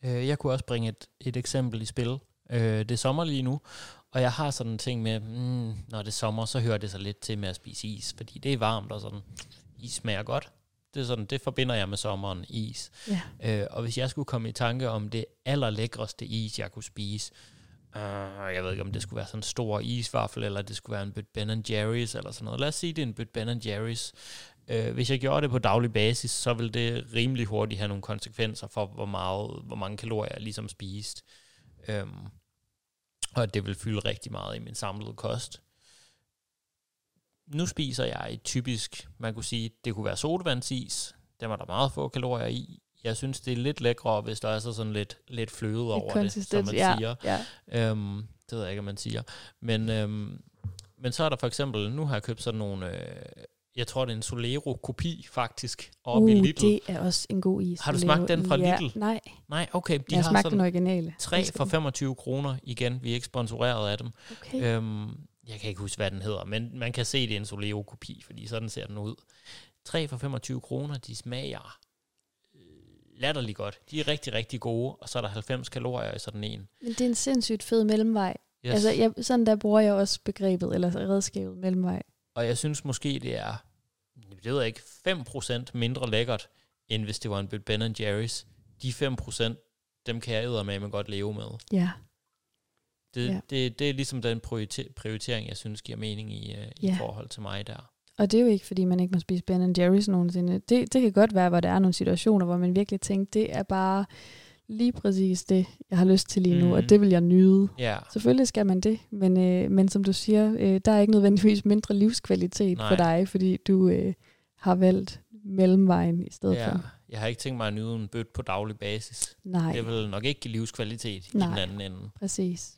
Speaker 3: Øh, jeg kunne også bringe et, et eksempel i spil. Øh, det er sommer lige nu, og jeg har sådan en ting med, mm, når det er sommer, så hører det sig lidt til med at spise is, fordi det er varmt og sådan, is smager godt. Det, er sådan, det forbinder jeg med sommeren, is. Ja. Øh, og hvis jeg skulle komme i tanke om det allerlækreste is, jeg kunne spise, uh, jeg ved ikke, om det skulle være sådan en stor isvaffel, eller det skulle være en bøt Ben Jerry's, eller sådan noget. Lad os sige, det er en bøt Ben Jerry's. Uh, hvis jeg gjorde det på daglig basis, så ville det rimelig hurtigt have nogle konsekvenser for, hvor, meget, hvor mange kalorier jeg ligesom spiste. Um, og det vil fylde rigtig meget i min samlede kost. Nu spiser jeg et typisk, man kunne sige, det kunne være sodavandsis. Den var der meget få kalorier i. Jeg synes, det er lidt lækre, hvis der er så sådan lidt, lidt fløde over det, som man ja, siger. Ja. Øhm, det ved jeg ikke, om man siger. Men, øhm, men så er der for eksempel, nu har jeg købt sådan nogle, øh, jeg tror det er en Solero-kopi faktisk,
Speaker 1: op uh, i Lidl. det er også en god is.
Speaker 3: Har du smagt den fra ja,
Speaker 1: Lidl? Nej.
Speaker 3: Nej, okay.
Speaker 1: De jeg har smagt den originale.
Speaker 3: 3 for 25 kroner igen. Vi er ikke sponsoreret af dem. Okay. Øhm, jeg kan ikke huske, hvad den hedder, men man kan se, det er en Solero-kopi, fordi sådan ser den ud. 3 for 25 kroner, de smager latterligt godt. De er rigtig, rigtig gode, og så er der 90 kalorier i sådan en.
Speaker 1: Men det er en sindssygt fed mellemvej. Yes. Altså, jeg, sådan der bruger jeg også begrebet, eller redskabet mellemvej.
Speaker 3: Og jeg synes måske, det er, det ved jeg ikke, 5% mindre lækkert, end hvis det var en Ben Jerry's. De 5%, dem kan jeg med, godt leve med.
Speaker 1: Ja.
Speaker 3: Det, ja. det, det er ligesom den prioritering, jeg synes giver mening i, uh, ja. i forhold til mig der.
Speaker 1: Og det er jo ikke, fordi man ikke må spise Ben Jerry's nogensinde. Det, det kan godt være, hvor der er nogle situationer, hvor man virkelig tænker, det er bare lige præcis det, jeg har lyst til lige nu, mm. og det vil jeg nyde.
Speaker 3: Yeah.
Speaker 1: Selvfølgelig skal man det, men, øh, men som du siger, øh, der er ikke nødvendigvis mindre livskvalitet Nej. for dig, fordi du øh, har valgt mellemvejen i stedet yeah. for.
Speaker 3: Jeg har ikke tænkt mig at nyde en bødt på daglig basis.
Speaker 1: Nej.
Speaker 3: Det vil nok ikke give livskvalitet Nej. i den anden ende.
Speaker 1: præcis.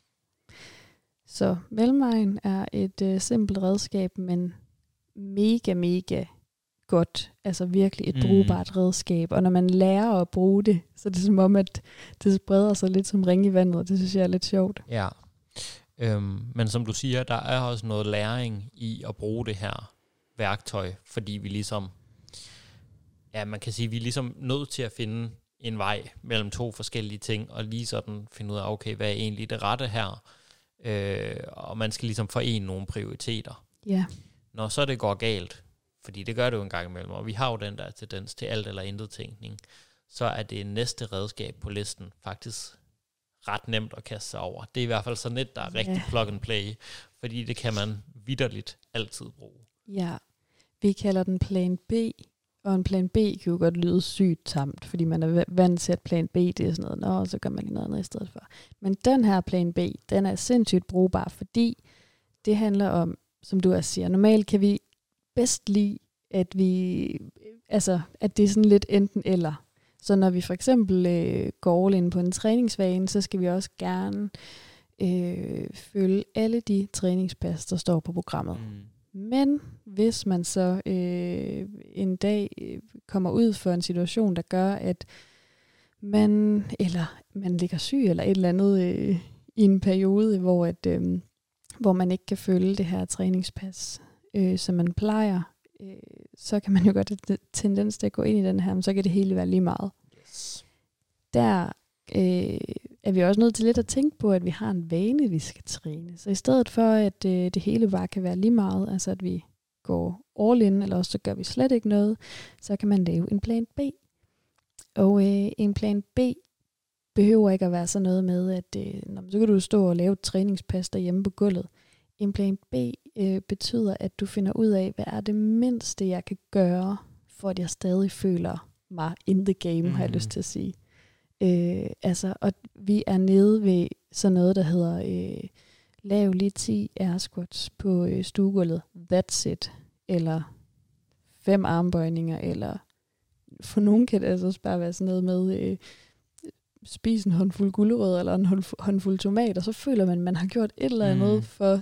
Speaker 1: Så mellemvejen er et øh, simpelt redskab, men mega, mega godt. Altså virkelig et mm. brugbart redskab. Og når man lærer at bruge det, så er det som om, at det spreder sig lidt som ring i vandet, og det synes jeg er lidt sjovt.
Speaker 3: Ja. Øhm, men som du siger, der er også noget læring i at bruge det her værktøj, fordi vi ligesom, ja, man kan sige, vi er ligesom nødt til at finde en vej mellem to forskellige ting, og lige sådan finde ud af, okay, hvad er egentlig det rette her? Øh, og man skal ligesom forene nogle prioriteter.
Speaker 1: Ja
Speaker 3: når så det går galt, fordi det gør det jo en gang imellem, og vi har jo den der tendens til alt eller intet tænkning, så er det næste redskab på listen faktisk ret nemt at kaste sig over. Det er i hvert fald sådan et, der er rigtig ja. plug and play, fordi det kan man vidderligt altid bruge.
Speaker 1: Ja, vi kalder den plan B, og en plan B kan jo godt lyde sygt tamt, fordi man er vant til, at plan B det er sådan noget, Nå, så gør man lige noget andet i stedet for. Men den her plan B, den er sindssygt brugbar, fordi det handler om som du også siger, normalt kan vi bedst lide, at vi, altså, at det er sådan lidt enten eller. Så når vi for eksempel øh, går all in på en træningsvane, så skal vi også gerne øh, følge alle de træningspas, der står på programmet. Mm. Men hvis man så øh, en dag øh, kommer ud for en situation, der gør, at man, eller man ligger syg, eller et eller andet øh, i en periode, hvor at, øh, hvor man ikke kan følge det her træningspas, øh, som man plejer, øh, så kan man jo godt have tendens til at gå ind i den her, men så kan det hele være lige meget. Yes. Der øh, er vi også nødt til lidt at tænke på, at vi har en vane, vi skal træne. Så i stedet for, at øh, det hele bare kan være lige meget, altså at vi går all in, eller også så gør vi slet ikke noget, så kan man lave en plan B. Og øh, en plan B behøver ikke at være sådan noget med, at øh, så kan du stå og lave et træningspas derhjemme på gulvet. En plan B øh, betyder, at du finder ud af, hvad er det mindste, jeg kan gøre, for at jeg stadig føler mig in the game, mm. har jeg
Speaker 3: Mhm.
Speaker 1: lyst til at sige. Øh, altså, og vi er nede ved sådan noget, der hedder øh, lav lige 10 air squats på øh, stuegulvet. That's it. Eller fem armbøjninger, eller for nogen kan det altså også bare være sådan noget med øh, spise en håndfuld gulerødder eller en hånd- håndfuld tomat, og så føler man, at man har gjort et eller andet
Speaker 3: mm.
Speaker 1: for,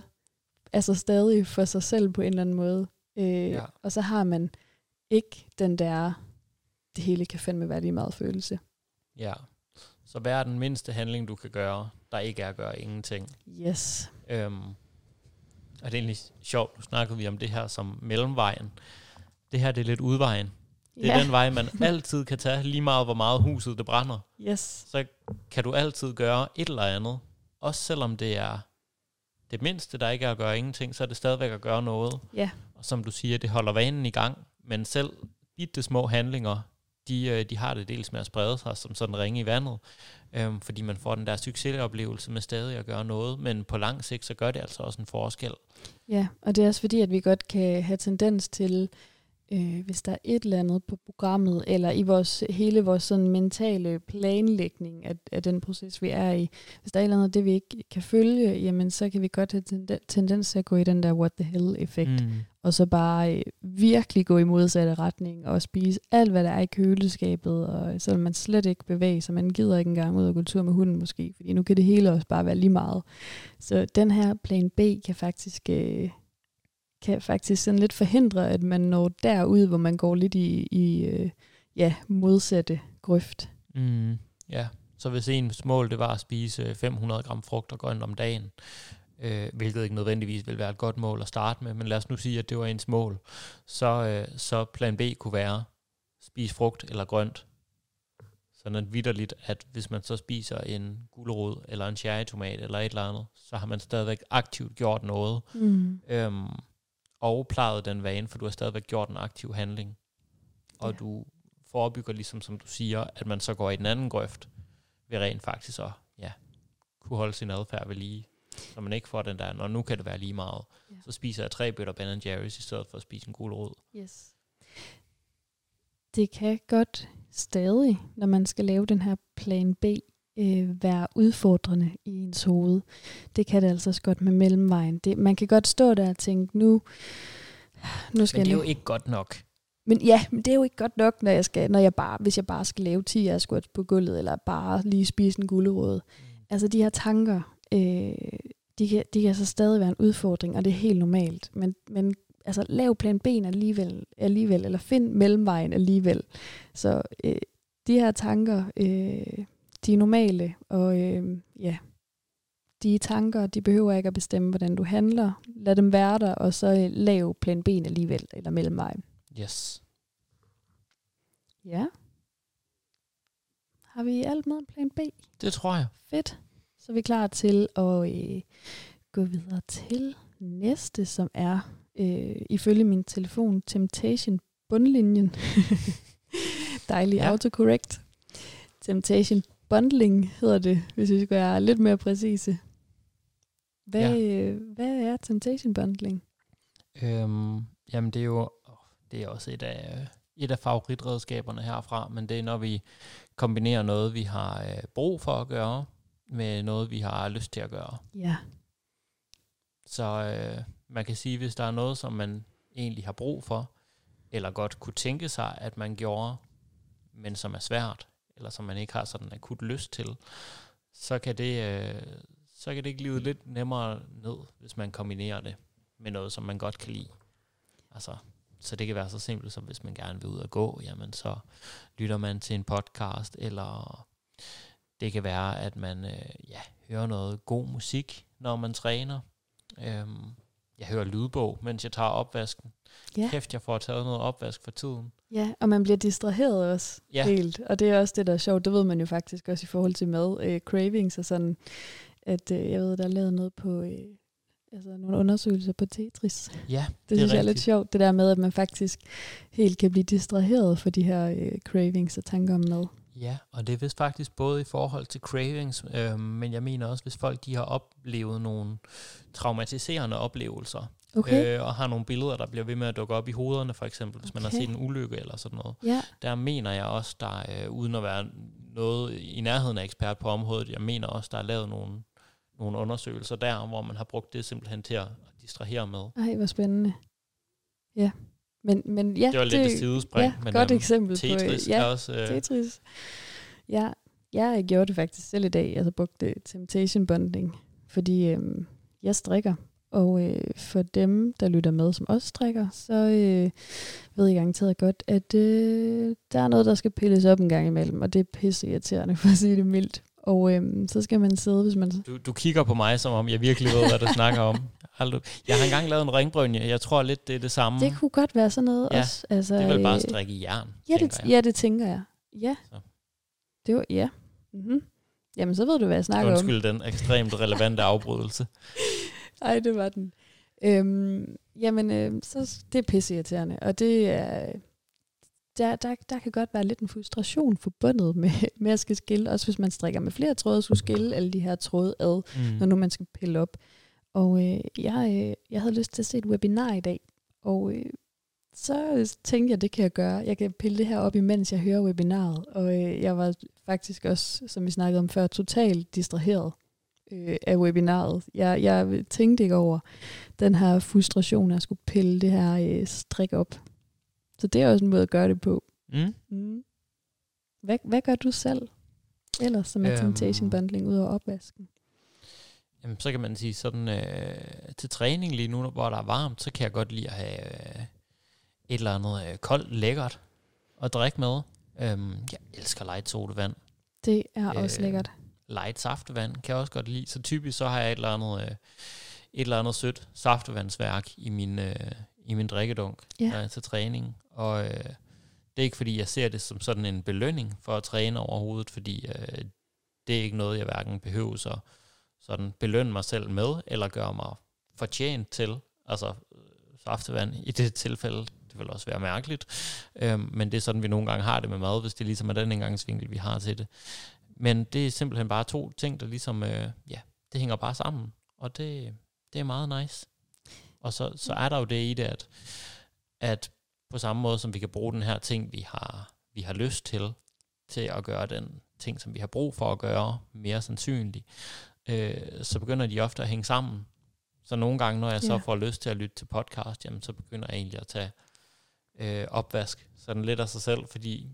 Speaker 1: altså stadig for sig selv på en eller anden måde. Øh,
Speaker 3: Ja.
Speaker 1: Og så har man ikke den der, det hele kan fandme være lige meget følelse.
Speaker 3: Ja. Så hvad er den mindste handling, du kan gøre, der ikke er at gøre ingenting?
Speaker 1: Yes.
Speaker 3: Øhm, og det er egentlig sjovt, nu snakkede vi om det her som mellemvejen. Det her det er lidt udvejen. Det er
Speaker 1: ja.
Speaker 3: den vej, man [LAUGHS] altid kan tage, lige meget hvor meget huset det brænder.
Speaker 1: Yes.
Speaker 3: Så kan du altid gøre et eller andet. Også selvom det er det mindste, der ikke er at gøre ingenting, så er det stadigvæk at gøre noget.
Speaker 1: Ja.
Speaker 3: Og som du siger, det holder vanen i gang. Men selv bitte små handlinger, de, øh, de har det dels med at sprede sig som sådan ringe i vandet. Øhm, fordi man får den der succesoplevelse med stadig at gøre noget. Men på lang sigt, så gør det altså også en forskel.
Speaker 1: Ja, og det er også fordi, at vi godt kan have tendens til, øh, hvis der er et eller andet på programmet, eller i vores hele vores sådan mentale planlægning af, af den proces, vi er i, hvis der er et eller andet, det vi ikke kan følge, jamen så kan vi godt have tenden- tendens til at gå i den der what the hell-effekt, mm. Og så bare øh, virkelig gå i modsatte retning, og spise alt, hvad der er i køleskabet, og så vil man slet ikke bevæge sig, man gider ikke engang ud og gå tur med hunden måske, fordi nu kan det hele også bare være lige meget. Så den her plan B kan faktisk, øh, kan faktisk sådan lidt forhindre, at man når derud, hvor man går lidt i, i øh, ja, modsatte grøft.
Speaker 3: Mm, ja, så hvis ens mål det var at spise 500 gram frugt og grønt om dagen, øh, hvilket ikke nødvendigvis vil være et godt mål at starte med, men lad os nu sige, at det var ens mål, så, øh, så plan B kunne være spise frugt eller grønt. Sådan vidderligt, at hvis man så spiser en gulerod eller en cherrytomat eller et eller andet, så har man stadigvæk aktivt gjort noget,
Speaker 1: Mm.
Speaker 3: øhm, og plejet den vane, for du har stadigvæk gjort en aktiv handling. Og
Speaker 1: Ja.
Speaker 3: du forebygger, ligesom som du siger, at man så går i den anden grøft, ved rent faktisk at ja, kunne holde sin adfærd ved lige. Så man ikke får den der, når nu kan det være lige meget.
Speaker 1: Ja.
Speaker 3: Så spiser jeg tre bøtter Ben Jerry's i stedet for at spise en gulerod.
Speaker 1: Yes. Det kan godt stadig, når man skal lave den her plan B, øh, være udfordrende i ens hoved. Det kan det altså også godt med mellemvejen. Det, man kan godt stå der og tænke, nu, nu skal
Speaker 3: Men det er
Speaker 1: jeg
Speaker 3: jo ikke godt nok.
Speaker 1: Men ja, men det er jo ikke godt nok, når jeg skal, når jeg bare, hvis jeg bare skal lave 10 air squats på gulvet, eller bare lige spise en gulerod. Altså de her tanker, øh, de, kan, de kan så stadig være en udfordring, og det er helt normalt. Men, men altså, lav plan B alligevel, alligevel, eller find mellemvejen alligevel. Så øh, de her tanker, øh, de er normale, og øh, ja, de tanker, de behøver ikke at bestemme, hvordan du handler. Lad dem være der, og så øh, lav plan B alligevel, eller mellemvejen.
Speaker 3: Yes.
Speaker 1: Ja. Har vi alt med plan B?
Speaker 3: Det tror jeg.
Speaker 1: Fedt. Så er vi klar til at øh, gå videre til næste, som er øh, ifølge min telefon Temptation bundlinjen. [LAUGHS] Dejlig
Speaker 3: ja.
Speaker 1: autocorrect. Temptation bundling hedder det, hvis vi skal være lidt mere præcise. Hvad, ja. hvad er Temptation bundling?
Speaker 3: Øhm, jamen det er jo det er også et af, et af favoritredskaberne herfra, men det er når vi kombinerer noget, vi har øh, brug for at gøre, med noget, vi har lyst til at gøre.
Speaker 1: Ja.
Speaker 3: Så øh, man kan sige, hvis der er noget, som man egentlig har brug for, eller godt kunne tænke sig, at man gjorde, men som er svært, eller som man ikke har sådan akut lyst til, så kan det, øh, så kan det glide lidt nemmere ned, hvis man kombinerer det med noget, som man godt kan lide. Altså, så det kan være så simpelt, som hvis man gerne vil ud og gå, jamen så lytter man til en podcast, eller det kan være, at man øh, ja, hører noget god musik, når man træner. Øhm, jeg hører lydbog, mens jeg tager opvasken.
Speaker 1: Ja.
Speaker 3: Kæft, jeg får taget noget opvask for tiden.
Speaker 1: Ja, og man bliver distraheret også
Speaker 3: Ja.
Speaker 1: helt. Og det er også det, der er sjovt. Det ved man jo faktisk også i forhold til mad. Øh, cravings og sådan, at øh, jeg ved, der er lavet noget på, øh, altså nogle undersøgelser på Tetris.
Speaker 3: Ja,
Speaker 1: Det, det synes jeg er lidt sjovt, det der med, at man faktisk helt kan blive distraheret for de her øh, cravings og tanker om mad.
Speaker 3: Ja, og det er vist faktisk både i forhold til cravings, øh, men jeg mener også, hvis folk de har oplevet nogle traumatiserende oplevelser,
Speaker 1: Okay.
Speaker 3: øh, og har nogle billeder, der bliver ved med at dukke op i hovederne, for eksempel, hvis man har
Speaker 1: Okay.
Speaker 3: set en ulykke eller sådan noget.
Speaker 1: Ja,
Speaker 3: Der mener jeg også, der øh, uden at være noget i nærheden af ekspert på området, jeg mener også, der er lavet nogle, nogle undersøgelser der, hvor man har brugt det simpelthen til at distrahere med.
Speaker 1: ej, hvor spændende. Ja, men, men ja,
Speaker 3: Det var lidt et sidespring,
Speaker 1: ja,
Speaker 3: men
Speaker 1: godt
Speaker 3: øhm,
Speaker 1: eksempel på,
Speaker 3: Tetris
Speaker 1: ja,
Speaker 3: er også... Øh,
Speaker 1: Tetris. Ja, jeg gjorde det faktisk selv i dag. Jeg har brugt det temptation bonding, fordi øhm, jeg strikker. Og øh, for dem, der lytter med, som også strikker, så øh, ved jeg garanteret godt, at øh, der er noget, der skal pilles op en gang imellem, og det er pisse irriterende, [LAUGHS] for at sige det mildt. Og øh, så skal man sidde, hvis man...
Speaker 3: du, du kigger på mig, som om jeg virkelig ved, hvad du snakker om. [LAUGHS] Jeg har engang lavet en ringbrynje. Jeg tror lidt, det er det samme.
Speaker 1: Det kunne godt være sådan noget
Speaker 3: Ja,
Speaker 1: også. Altså,
Speaker 3: det er vel bare at
Speaker 1: øh,
Speaker 3: strikke i jern,
Speaker 1: Ja, det,
Speaker 3: jeg.
Speaker 1: ja, det tænker jeg. Ja.
Speaker 3: Så.
Speaker 1: Det var, ja. Mm-hmm. Jamen, så ved du, hvad jeg snakker om.
Speaker 3: Undskyld den ekstremt relevante afbrydelse. [LAUGHS]
Speaker 1: Ej, det var den. Øhm, jamen, øh, så, det er pisseirriterende, og det er... Der, der, der kan godt være lidt en frustration forbundet med, [LAUGHS] med at skal skille, også hvis man strikker med flere tråde, skulle skille alle de her tråde ad,
Speaker 3: Mm.
Speaker 1: når nu man skal pille op. Og øh, jeg, øh, jeg havde lyst til at se et webinar i dag, og øh, så tænkte jeg, det kan jeg gøre. Jeg kan pille det her op, imens jeg hører webinaret. Og øh, jeg var faktisk også, som vi snakkede om før, totalt distraheret øh, af webinaret. Jeg, jeg tænkte ikke over den her frustration, at jeg skulle pille det her øh, strik op. Så det er også en måde at gøre det på.
Speaker 3: Mm.
Speaker 1: Mm. Hvad, hvad gør du selv ellers som
Speaker 3: Øhm.
Speaker 1: temptation bundling ud over opvasken?
Speaker 3: Jamen, så kan man sige sådan, øh, til træning lige nu, hvor der er varmt, så kan jeg godt lide at have øh, et eller andet øh, koldt, lækkert at drikke med. Øhm, jeg elsker light sodavand.
Speaker 1: Det er også
Speaker 3: Øh,
Speaker 1: lækkert.
Speaker 3: Light saftevand kan jeg også godt lide. Så typisk så har jeg et eller andet, øh, et eller andet sødt saftevandsværk i min, øh, i min drikkedunk
Speaker 1: Ja.
Speaker 3: når jeg til træning. Og øh, det er ikke fordi, jeg ser det som sådan en belønning for at træne overhovedet, fordi øh, det er ikke noget, jeg hverken behøver så sådan belønne mig selv med, eller gøre mig fortjent til. Altså øh, saftevand i det tilfælde, det vil også være mærkeligt. Øhm, men det er sådan, vi nogle gange har det med mad, hvis det ligesom er den indgangsvinkel, vi har til det. Men det er simpelthen bare to ting, der ligesom, øh, ja, det hænger bare sammen. Og det, det er meget nice. Og så, så er der jo det i det, at, at på samme måde som vi kan bruge den her ting, vi har, vi har lyst til, til at gøre den ting, som vi har brug for at gøre, mere sandsynlig, øh, så begynder de ofte at hænge sammen. Så nogle gange, når jeg så
Speaker 1: Ja.
Speaker 3: får lyst til at lytte til podcast, jamen, så begynder jeg egentlig at tage øh, opvask sådan lidt af sig selv, fordi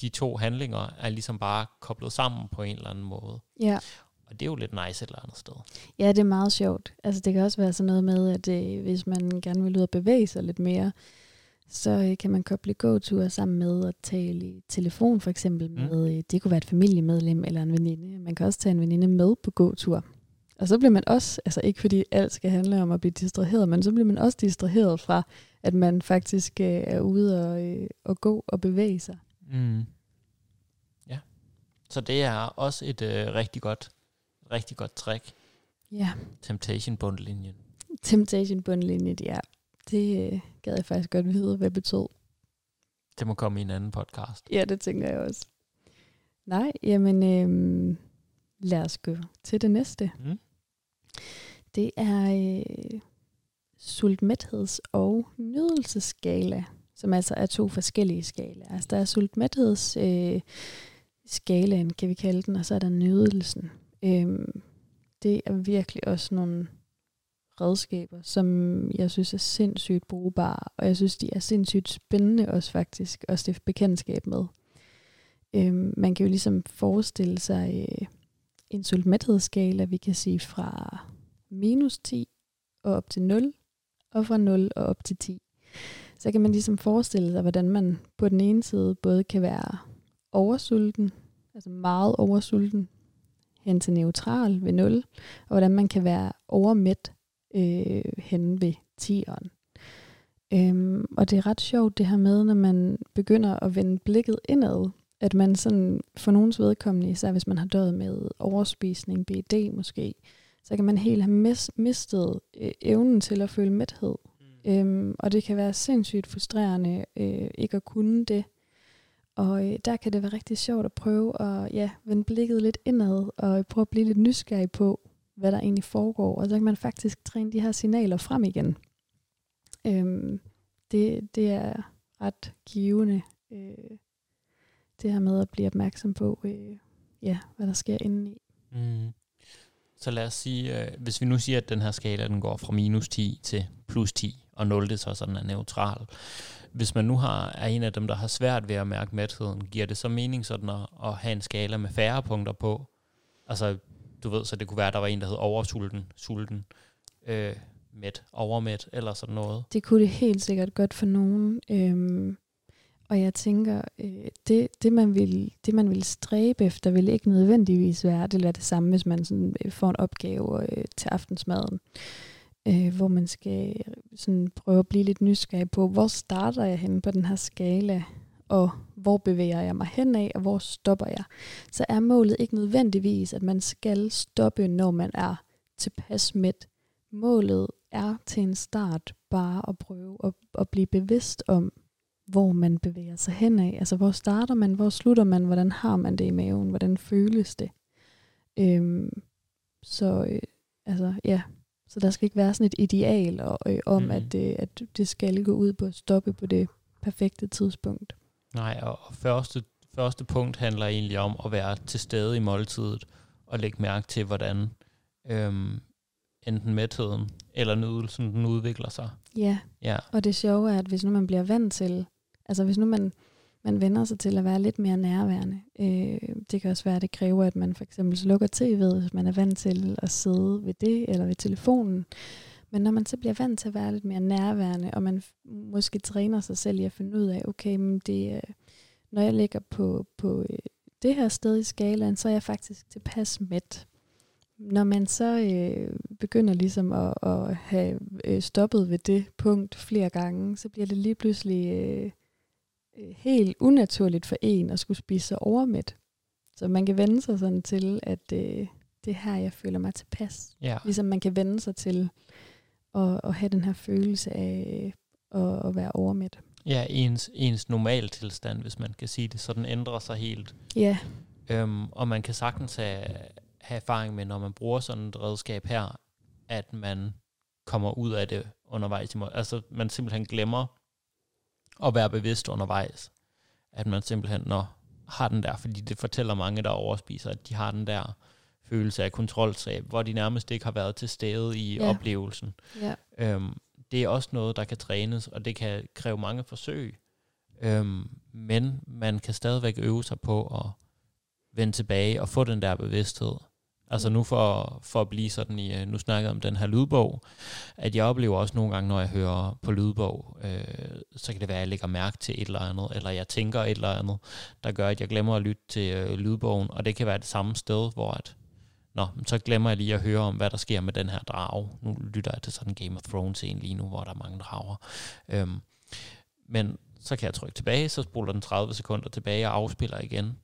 Speaker 3: de to handlinger er ligesom bare koblet sammen på en eller anden måde.
Speaker 1: Ja.
Speaker 3: Og det er jo lidt nice et eller andet sted.
Speaker 1: Ja, det er meget sjovt. Altså, det kan også være sådan noget med, at øh, hvis man gerne vil ud og bevæge sig lidt mere, så øh, kan man koble gåture sammen med at tale i telefon for eksempel
Speaker 3: Mm.
Speaker 1: med, øh, det kunne være et familiemedlem eller en veninde. Man kan også tage en veninde med på gåtur. Og så bliver man også, altså ikke fordi alt skal handle om at blive distraheret, men så bliver man også distraheret fra, at man faktisk øh, er ude og, øh, og gå og bevæge sig.
Speaker 3: Mm. Ja. Så det er også et øh, rigtig godt rigtig godt trick.
Speaker 1: Ja,
Speaker 3: Temptation bundlinjen.
Speaker 1: temptation bundlinje, ja. Det øh, gad jeg faktisk godt vide, hvad det betød.
Speaker 3: Det må komme i en anden podcast.
Speaker 1: Ja, det tænker jeg også. Nej, jamen øhm, lad os gå til det næste.
Speaker 3: Mm.
Speaker 1: Det er øh, sultmætheds- og nydelsesskala, som altså er to forskellige skalaer. Altså der er sultmætheds øh, skalaen, kan vi kalde den, og så er der nydelsen. Øhm, det er virkelig også nogle redskaber, som jeg synes er sindssygt brugbare, og jeg synes, de er sindssygt spændende også faktisk at stifte bekendtskab med. Øhm, man kan jo ligesom forestille sig øh, en sultmæthedsskala, vi kan sige fra minus 10 og op til 0, og fra 0 og op til 10. Så kan man ligesom forestille sig, hvordan man på den ene side både kan være oversulten, altså meget oversulten, hen til neutral ved 0, og hvordan man kan være overmæt øh, hen ved 10'eren. Øhm, og det er ret sjovt det her med, når man begynder at vende blikket indad, at man sådan for nogens vedkommende, især hvis man har døjet med overspisning, BD måske, så kan man helt have mis- mistet øh, evnen til at føle mæthed. Mm. Øhm, og det kan være sindssygt frustrerende øh, ikke at kunne det. Og øh, der kan det være rigtig sjovt at prøve at ja, vende blikket lidt indad, og prøve at blive lidt nysgerrig på, hvad der egentlig foregår. Og så kan man faktisk træne de her signaler frem igen. Øhm, det, det er ret givende, øh, det her med at blive opmærksom på, øh, ja, hvad der sker indeni.
Speaker 3: Mm. Så lad os sige, øh, hvis vi nu siger, at den her skala den går fra minus 10 til plus 10, og 0 det så sådan er neutral. Hvis man nu har, er en af dem, der har svært ved at mærke mætheden, giver det så mening sådan at, at have en skala med færre punkter på? Altså, du ved, så det kunne være, at der var en, der hed oversulten, sulten, øh, mæt, overmæt, eller sådan noget.
Speaker 1: Det kunne det helt sikkert godt for nogen. Øhm, og jeg tænker, øh, det, det, man vil, det man vil stræbe efter, vil ikke nødvendigvis være, det eller det samme, hvis man sådan, øh, får en opgave øh, til aftensmaden, øh, Øh, hvor man skal øh, sådan, prøve at blive lidt nysgerrig på, hvor starter jeg henne på den her skala, og hvor bevæger jeg mig hen af, og hvor stopper jeg. Så er målet ikke nødvendigvis, at man skal stoppe, når man er tilpas mæt. Målet er til en start bare at prøve at, at blive bevidst om, hvor man bevæger sig hen af. Altså, hvor starter man, hvor slutter man, hvordan har man det i maven, hvordan føles det. Øhm, så øh, altså, ja, så der skal ikke være sådan et ideal og, øh, om, mm. at, øh, at det skal gå ud på at stoppe på det perfekte tidspunkt.
Speaker 3: Nej, og første, første punkt handler egentlig om at være til stede i måltidet og lægge mærke til, hvordan øhm, enten mætheden eller nydelsen den udvikler sig.
Speaker 1: Ja.
Speaker 3: ja,
Speaker 1: og det sjove er, at hvis nu man bliver vant til, altså hvis nu man, man vender sig til at være lidt mere nærværende, øh, det kan også være, at det kræver, at man for eksempel slukker tv'et, hvis man er vant til at sidde ved det eller ved telefonen. Men når man så bliver vant til at være lidt mere nærværende, og man måske træner sig selv i at finde ud af, okay, men det, øh, når jeg ligger på, på øh, det her sted i skalaen, så er jeg faktisk tilpas mæt når man så øh, begynder ligesom at, at have øh, stoppet ved det punkt flere gange, så bliver det lige pludselig øh, helt unaturligt for en at skulle spise sig overmæt. Så man kan vende sig sådan til, at øh, det er her, jeg føler mig tilpas.
Speaker 3: Ja.
Speaker 1: Ligesom man kan vende sig til at, at have den her følelse af at, at være overmæt.
Speaker 3: Ja, ens, ens normal tilstand, hvis man kan sige det, så den ændrer sig helt.
Speaker 1: Ja.
Speaker 3: Øhm, og man kan sagtens have, have erfaring med, når man bruger sådan et redskab her, at man kommer ud af det undervejs. Altså, man simpelthen glemmer at være bevidst undervejs. At man simpelthen når, har den der, fordi det fortæller mange, der overspiser, at de har den der følelse af kontrolsab, hvor de nærmest ikke har været til stede i ja. oplevelsen.
Speaker 1: Ja.
Speaker 3: Øhm, det er også noget, der kan trænes, og det kan kræve mange forsøg. Øhm, men man kan stadigvæk øve sig på at vende tilbage og få den der bevidsthed. Altså nu for, for at blive sådan i, øh, nu snakker om den her lydbog, at jeg oplever også nogle gange, når jeg hører på lydbog, øh, så kan det være, at jeg lægger mærke til et eller andet, eller jeg tænker et eller andet, der gør, at jeg glemmer at lytte til øh, lydbogen, og det kan være det samme sted, hvor at, nå, så glemmer jeg lige at høre om, hvad der sker med den her drage. Nu lytter jeg til sådan Game of Thrones en lige nu, hvor der er mange drager. Øhm, men så kan jeg trykke tilbage, så spoler den 30 sekunder tilbage og afspiller igen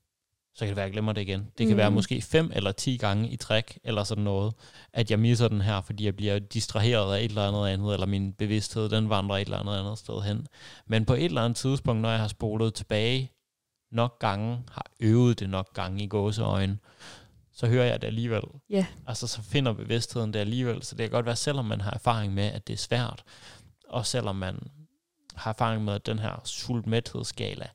Speaker 3: så kan det være, at jeg glemmer det igen. Det kan mm. være måske fem eller ti gange i træk, eller sådan noget, at jeg misser den her, fordi jeg bliver distraheret af et eller andet andet, eller min bevidsthed, den vandrer et eller andet andet sted hen. Men på et eller andet tidspunkt, når jeg har spolet tilbage nok gange, har øvet det nok gange i gåseøjne, så hører jeg det alligevel.
Speaker 1: Yeah.
Speaker 3: Altså, så finder bevidstheden det alligevel. Så det kan godt være, selvom man har erfaring med, at det er svært, og selvom man har erfaring med, at den her sult-mæthedsskala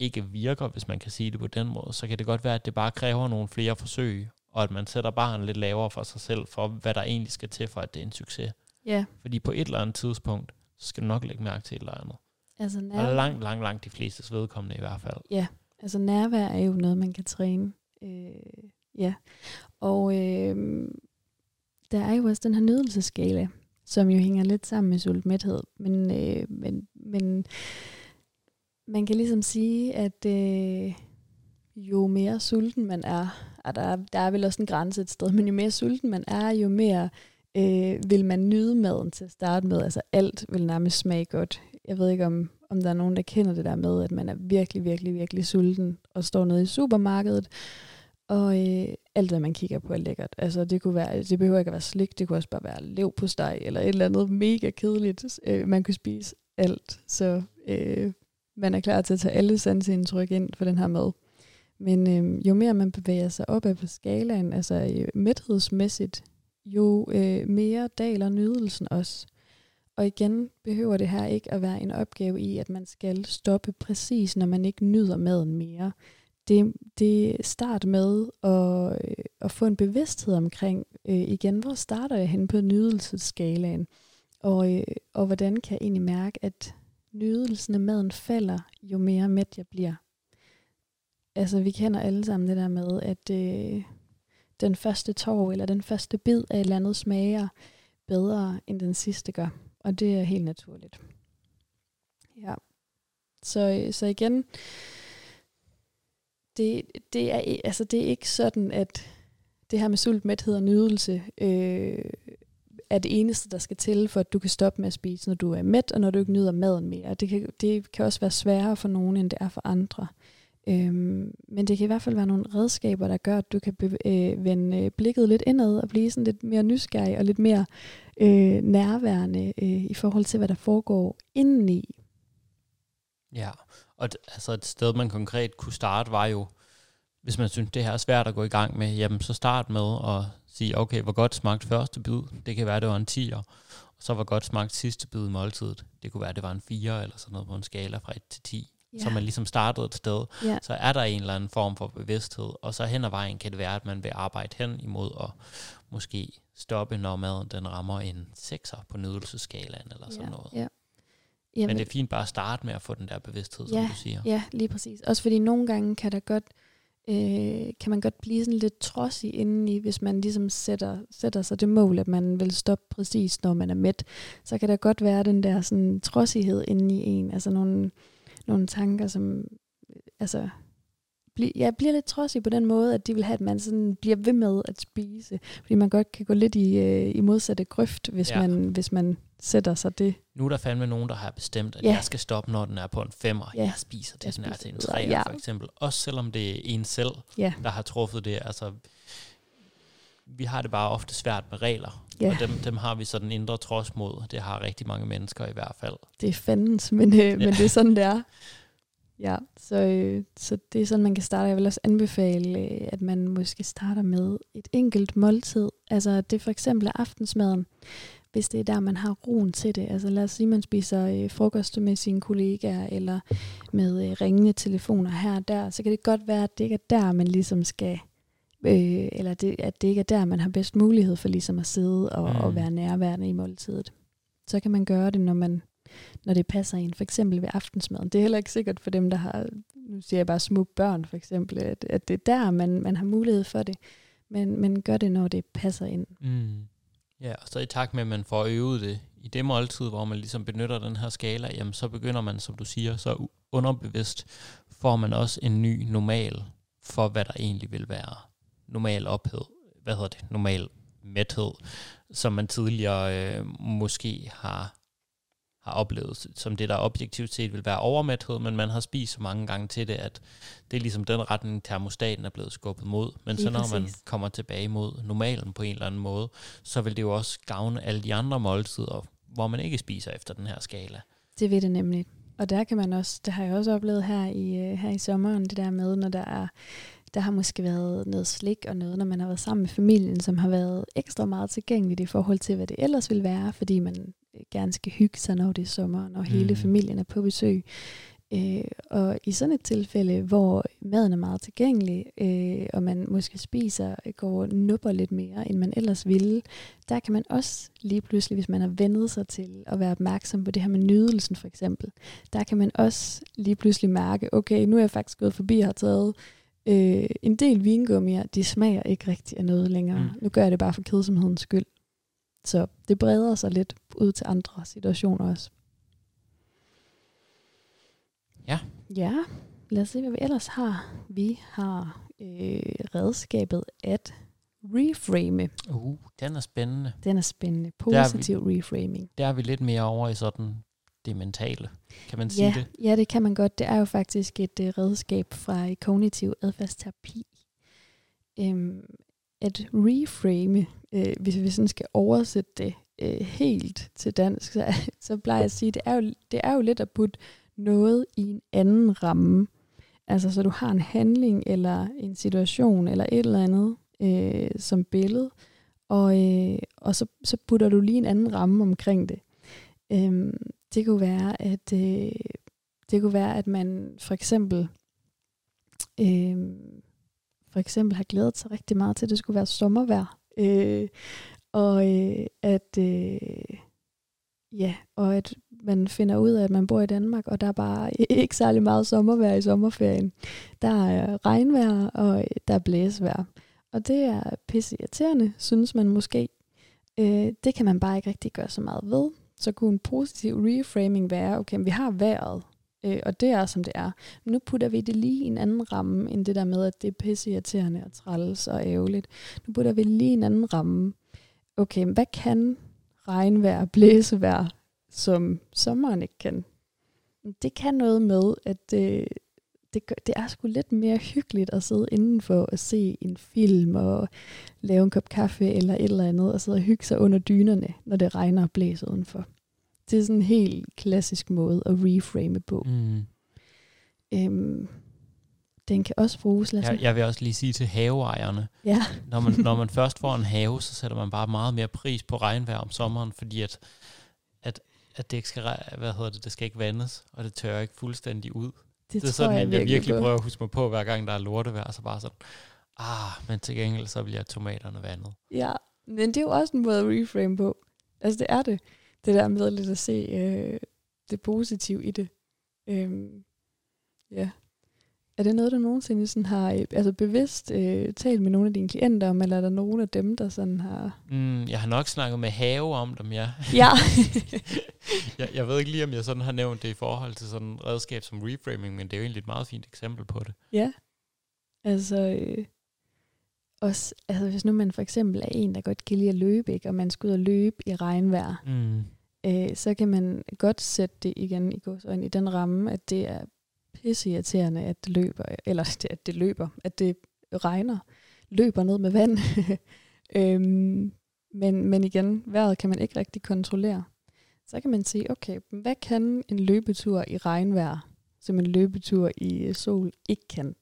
Speaker 3: ikke virker, hvis man kan sige det på den måde, så kan det godt være, at det bare kræver nogle flere forsøg, og at man sætter barn lidt lavere for sig selv, for hvad der egentlig skal til, for at det er en succes.
Speaker 1: Ja.
Speaker 3: Fordi på et eller andet tidspunkt, så skal du nok lægge mærke til et eller andet.
Speaker 1: Altså nærvær...
Speaker 3: Og langt, langt, langt de fleste vedkommende i hvert fald.
Speaker 1: Ja, altså nærvær er jo noget, man kan træne. Øh, ja, og øh, der er jo også den her nydelseskala, som jo hænger lidt sammen med sultmæthed. Men, øh, men, men man kan ligesom sige, at øh, jo mere sulten man er, og der, der er vel også en grænse et sted, men jo mere sulten man er, jo mere øh, vil man nyde maden til at starte med. Altså alt vil nærmest smage godt. Jeg ved ikke, om, om der er nogen, der kender det der med, at man er virkelig, virkelig, virkelig sulten og står nede i supermarkedet, og øh, alt, hvad man kigger på, er lækkert. Altså, det, kunne være, det behøver ikke at være slik, det kunne også bare være lev på steg, eller et eller andet mega kedeligt. Øh, man kunne spise alt. Så øh, man er klar til at tage alle sanseindtryk ind for den her mad. Men øh, jo mere man bevæger sig op ad på skalaen, altså øh, mæthedsmæssigt, jo øh, mere daler nydelsen også. Og igen behøver det her ikke at være en opgave i, at man skal stoppe præcis, når man ikke nyder maden mere. Det, det start med at, øh, at få en bevidsthed omkring, øh, igen, hvor starter jeg hen på nydelsesskalaen? Og, øh, og hvordan kan jeg egentlig mærke, at nydelsen af maden falder, jo mere mæt jeg bliver. Altså, vi kender alle sammen det der med, at øh, den første tår eller den første bid af et eller andet smager bedre, end den sidste gør. Og det er helt naturligt. Ja. Så, øh, så igen, det, det, er, altså det er ikke sådan, at det her med sult, mæthed og nydelse øh, er det eneste, der skal til, for at du kan stoppe med at spise, når du er mæt, og når du ikke nyder maden mere. Det kan, det kan også være sværere for nogen, end det er for andre. Øhm, men det kan i hvert fald være nogle redskaber, der gør, at du kan øh, vende øh, blikket lidt indad og blive sådan lidt mere nysgerrig og lidt mere øh, nærværende øh, i forhold til, hvad der foregår indeni.
Speaker 3: Ja, og altså et sted, man konkret kunne starte, var jo, hvis man synes, det her er svært at gå i gang med, jamen så start med at sige, okay, hvor godt smagte første bid? Det kan være, det var en 10'er. Og så hvor godt smagte sidste bid i måltidet? Det kunne være, det var en 4 eller sådan noget på en skala fra 1 til 10. Ja. Så man ligesom startede et sted.
Speaker 1: Ja.
Speaker 3: Så er der en eller anden form for bevidsthed. Og så hen ad vejen kan det være, at man vil arbejde hen imod at måske stoppe, når maden den rammer en 6'er på nydelseskalaen eller sådan
Speaker 1: ja.
Speaker 3: noget.
Speaker 1: Ja.
Speaker 3: Men
Speaker 1: Jamen,
Speaker 3: det er fint bare at starte med at få den der bevidsthed, som
Speaker 1: Ja,
Speaker 3: du siger.
Speaker 1: Ja, lige præcis. Også fordi nogle gange kan der godt øh, kan man godt blive sådan lidt trodsig indeni, hvis man ligesom sætter, sætter sig det mål, at man vil stoppe præcis, når man er mæt. Så kan der godt være den der sådan trodsighed indeni en, altså nogle, nogle tanker, som altså, bli, ja, bliver lidt trodsig på den måde, at de vil have, at man sådan bliver ved med at spise. Fordi man godt kan gå lidt i, øh, i modsatte grøft, hvis,
Speaker 3: Ja.
Speaker 1: ja. man, hvis man sætter sig det.
Speaker 3: Nu er der fandme nogen, der har bestemt, at
Speaker 1: Ja.
Speaker 3: jeg skal stoppe, når den er på en femmer.
Speaker 1: Ja.
Speaker 3: Jeg spiser til
Speaker 1: Jeg
Speaker 3: den er
Speaker 1: spiser
Speaker 3: til en treer,
Speaker 1: ja.
Speaker 3: for eksempel. Også selvom det er en selv,
Speaker 1: Ja,
Speaker 3: der har truffet det. Altså, vi har det bare ofte svært med regler.
Speaker 1: Ja.
Speaker 3: Og dem, dem har vi sådan indre trods mod. Det har rigtig mange mennesker i hvert fald.
Speaker 1: det er fandens, men, øh, men det er sådan, det er. [LAUGHS] Ja, så, øh, så det er sådan, man kan starte. Jeg vil også anbefale, øh, at man måske starter med et enkelt måltid. Altså, det for eksempel er aftensmaden, hvis det er der, man har roen til det. Altså, lad os sige, man spiser øh, frokost med sine kollegaer, eller med øh, ringende telefoner her og der. Så kan det godt være, at det ikke er der, man ligesom skal... Øh, eller det, at det ikke er der, man har bedst mulighed for ligesom at sidde og,
Speaker 3: mm.
Speaker 1: og være nærværende i måltidet. Så kan man gøre det, når man når det passer ind, for eksempel ved aftensmaden. Det er heller ikke sikkert for dem, der har, nu siger jeg bare små børn for eksempel, at, at det er der, man, man har mulighed for det. Men, men gør det, når det passer ind.
Speaker 3: Mm. Ja, og så i takt med, at man får øvet det i det måltid, hvor man ligesom benytter den her skala, jamen så begynder man, som du siger, så underbevidst får man også en ny normal for, hvad der egentlig vil være normal ophed, hvad hedder det, normal mæthed, som man tidligere øh, måske har har oplevet, som det der objektivt set vil være overmæthed, men man har spist så mange gange til det, at det er ligesom den retning, termostaten er blevet skubbet mod. Men
Speaker 1: Lige
Speaker 3: så når man
Speaker 1: præcis.
Speaker 3: kommer tilbage mod normalen på en eller anden måde, så vil det jo også gavne alle de andre måltider, hvor man ikke spiser efter den her skala.
Speaker 1: Det ved det nemlig. Og der kan man også, det har jeg også oplevet her i, øh, her i sommeren, det der med, når der er, der har måske været noget slik og noget, når man har været sammen med familien, som har været ekstra meget tilgængeligt i forhold til, hvad det ellers vil være, fordi man gerne skal hygge sig, når det er sommer, når hele
Speaker 3: Mhm.
Speaker 1: familien er på besøg. Øh, og i sådan et tilfælde, hvor maden er meget tilgængelig, øh, og man måske spiser, går og nupper lidt mere, end man ellers ville, der kan man også lige pludselig, hvis man har vendet sig til at være opmærksom på det her med nydelsen for eksempel, der kan man også lige pludselig mærke, okay, nu er jeg faktisk gået forbi og har taget øh, en del vingummier, de smager ikke rigtig af noget længere.
Speaker 3: Mm.
Speaker 1: Mm. Nu gør jeg det bare for kedsomhedens skyld. Så det breder sig lidt ud til andre situationer også.
Speaker 3: Ja.
Speaker 1: Ja, lad os se, hvad vi ellers har. Vi har øh, redskabet at reframe.
Speaker 3: Uh, den er spændende.
Speaker 1: Den er spændende.
Speaker 3: er vi-
Speaker 1: Positiv reframing.
Speaker 3: Der er vi lidt mere over i sådan det mentale. Kan man sige
Speaker 1: Ja,
Speaker 3: det?
Speaker 1: ja, det kan man godt. Det er jo faktisk et uh, redskab fra kognitiv adfærdsterapi. Um, at reframe, øh, hvis vi sådan skal oversætte det øh, helt til dansk, så, [LAUGHS] så plejer jeg at sige, det er, jo, det er jo lidt at putte noget i en anden ramme. Altså, så du har en handling, eller en situation, eller et eller andet øh, som billede, og, øh, og så, så putter du lige en anden ramme omkring det. Øh, det kunne være, at øh, det kunne være, at man for eksempel øh, for eksempel har glædet sig rigtig meget til, at det skulle være sommervejr. Øh, og øh, at øh, ja, og at man finder ud af, at man bor i Danmark, og der er bare [LAUGHS] ikke særlig meget sommervejr i sommerferien. Der er regnvejr, og øh, der er blæsvejr. Og det er pisse irriterende, synes man måske. Øh, det kan man bare ikke rigtig gøre så meget ved. Så kunne en positiv reframing være, okay, vi har vejret, øh, og det er som det er. Men nu putter vi det lige i en anden ramme, end det der med, at det er pisseirriterende og træls og ærgerligt. Nu putter vi lige i en anden ramme. Okay, hvad kan regnvejr, blæsevejr, som sommeren ikke kan? Det kan noget med, at øh, det, det er sgu lidt mere hyggeligt at sidde indenfor og se en film og lave en kop kaffe eller et eller andet, og sidde og hygge sig under dynerne, når det regner og blæser udenfor. Det er sådan en helt klassisk måde at reframe på. Mm. Øhm, den kan også bruges.
Speaker 3: Lasse. Jeg, jeg vil også lige sige til haveejerne,
Speaker 1: ja.
Speaker 3: når, man, når man [LAUGHS] først får en have, så sætter man bare meget mere pris på regnvejr om sommeren, fordi at, at, at det ikke skal, hvad hedder det, det skal ikke vandes, og det tørrer ikke fuldstændig ud. Det, det er sådan, jeg, jeg virkelig, virkelig prøver at huske mig på, hver gang der er lortevejr, så bare sådan, ah, men til gengæld så bliver tomaterne vandet.
Speaker 1: Ja, men det er jo også en måde at reframe på. Altså det er det. Det der med lidt at se øh, det positive i det. Øhm, ja. Er det noget, du nogensinde sådan har øh, altså bevidst øh, talt med nogle af dine klienter om, eller er der nogen af dem, der sådan har...
Speaker 3: Mm, jeg har nok snakket med Have om dem, ja.
Speaker 1: Ja. [LAUGHS]
Speaker 3: jeg, jeg ved ikke lige, om jeg sådan har nævnt det i forhold til sådan et redskab som reframing, men det er jo egentlig et meget fint eksempel på det.
Speaker 1: Ja. Altså, øh, også, altså hvis nu man for eksempel er en, der godt kan lide at løbe, ikke, og man skal ud og løbe i regnvejr, mm. øh, så kan man godt sætte det igen i, godsøjne, i den ramme, at det er pisseirriterende, at det løber, eller [LAUGHS] at det løber, at det regner, løber ned med vand. [LAUGHS] øhm, men, men igen, vejret kan man ikke rigtig kontrollere. Så kan man sige, okay, hvad kan en løbetur i regnvejr, som en løbetur i sol ikke kan?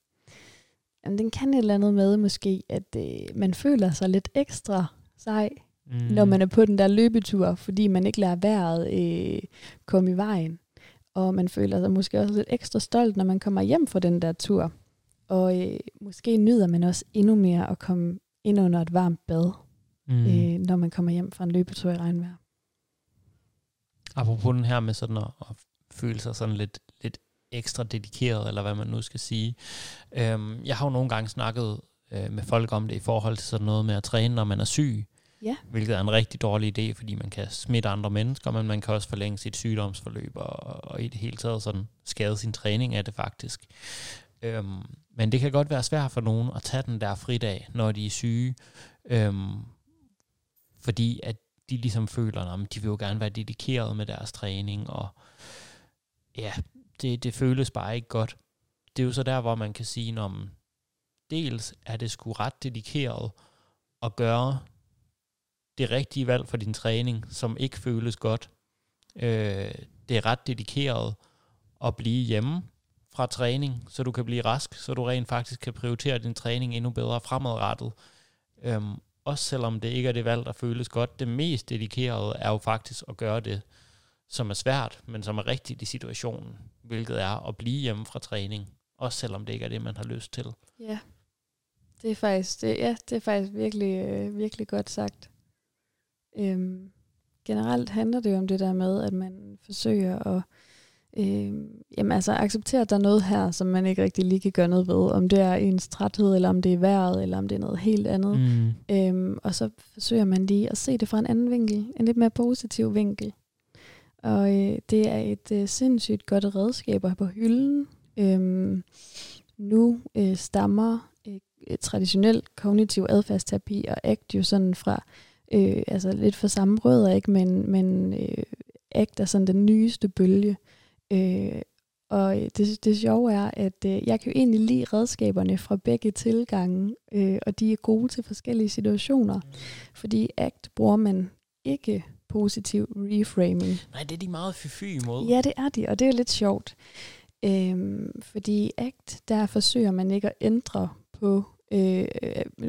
Speaker 1: Jamen, den kan et eller andet med måske, at øh, man føler sig lidt ekstra sej, mm. når man er på den der løbetur, fordi man ikke lader vejret øh, komme i vejen og man føler sig måske også lidt ekstra stolt, når man kommer hjem fra den der tur. Og øh, måske nyder man også endnu mere at komme ind under et varmt bad, mm. øh, når man kommer hjem fra en løbetur i regnvejr.
Speaker 3: Apropos den her med sådan at, at føle sig sådan lidt, lidt ekstra dedikeret, eller hvad man nu skal sige. Øhm, jeg har jo nogle gange snakket øh, med folk om det i forhold til sådan noget med at træne, når man er syg.
Speaker 1: Ja.
Speaker 3: Hvilket er en rigtig dårlig idé, fordi man kan smitte andre mennesker, men man kan også forlænge sit sygdomsforløb og, og i det hele taget sådan skade sin træning af det faktisk. Øhm, men det kan godt være svært for nogen at tage den der fridag, når de er syge, øhm, fordi at de ligesom føler, at de vil jo gerne være dedikeret med deres træning, og ja, det, det føles bare ikke godt. Det er jo så der, hvor man kan sige, om dels er det sgu ret dedikeret at gøre det rigtige valg for din træning, som ikke føles godt. Øh, det er ret dedikeret at blive hjemme fra træning, så du kan blive rask, så du rent faktisk kan prioritere din træning endnu bedre fremadrettet. Øhm, også selvom det ikke er det valg, der føles godt. Det mest dedikerede er jo faktisk at gøre det, som er svært, men som er rigtigt i situationen, hvilket er at blive hjemme fra træning, også selvom det ikke er det, man har lyst til.
Speaker 1: Ja, det er faktisk, det, ja, det er faktisk virkelig, øh, virkelig godt sagt. Øhm, generelt handler det jo om det der med, at man forsøger at øhm, jamen altså acceptere, at der er noget her, som man ikke rigtig lige kan gøre noget ved. Om det er ens træthed, eller om det er vejret, eller om det er noget helt andet. Mm. Øhm, og så forsøger man lige at se det fra en anden vinkel, en lidt mere positiv vinkel. Og øh, det er et øh, sindssygt godt redskab at have på hylden. Øhm, nu øh, stammer øh, traditionel kognitiv adfærdsterapi og ACT jo sådan fra øh, altså lidt for samme rødder, ikke? men, men øh, ACT er sådan den nyeste bølge. Øh, og øh, det, det sjove er, at øh, jeg kan jo egentlig lide redskaberne fra begge tilgange, øh, og de er gode til forskellige situationer. Fordi ACT bruger man ikke positiv reframing.
Speaker 3: Nej, det er de meget fy imod.
Speaker 1: Ja, det er de, og det er lidt sjovt. Øhm, fordi i ACT, der forsøger man ikke at ændre på, øh,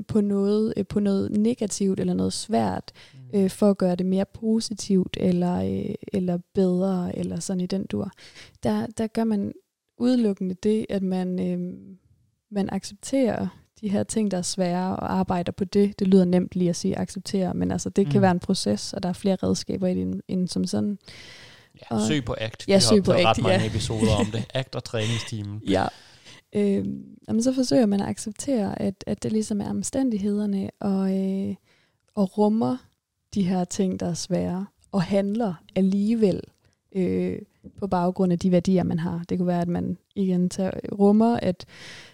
Speaker 1: på, noget, øh, på noget negativt eller noget svært,
Speaker 3: Mm.
Speaker 1: øh, for at gøre det mere positivt eller, øh, eller bedre, eller sådan i den dur. Der, der gør man udelukkende det, at man, øh, man accepterer de her ting, der er svære, og arbejder på det. Det lyder nemt lige at sige acceptere, men altså det mm. kan være en proces, og der er flere redskaber i det end, end som sådan.
Speaker 3: Ja,
Speaker 1: og-
Speaker 3: søg på ACT.
Speaker 1: Ja,
Speaker 3: Vi
Speaker 1: søg på ACT,
Speaker 3: ret mange
Speaker 1: ja.
Speaker 3: episoder om det. [LAUGHS] ACT og træningsteamen.
Speaker 1: Ja. Øh, jamen, så forsøger man at acceptere, at, at det ligesom er omstændighederne, og, øh, og rummer de her ting, der er svære, og handler alligevel øh, på baggrund af de værdier, man har. Det kunne være, at man igen tager, rummer, at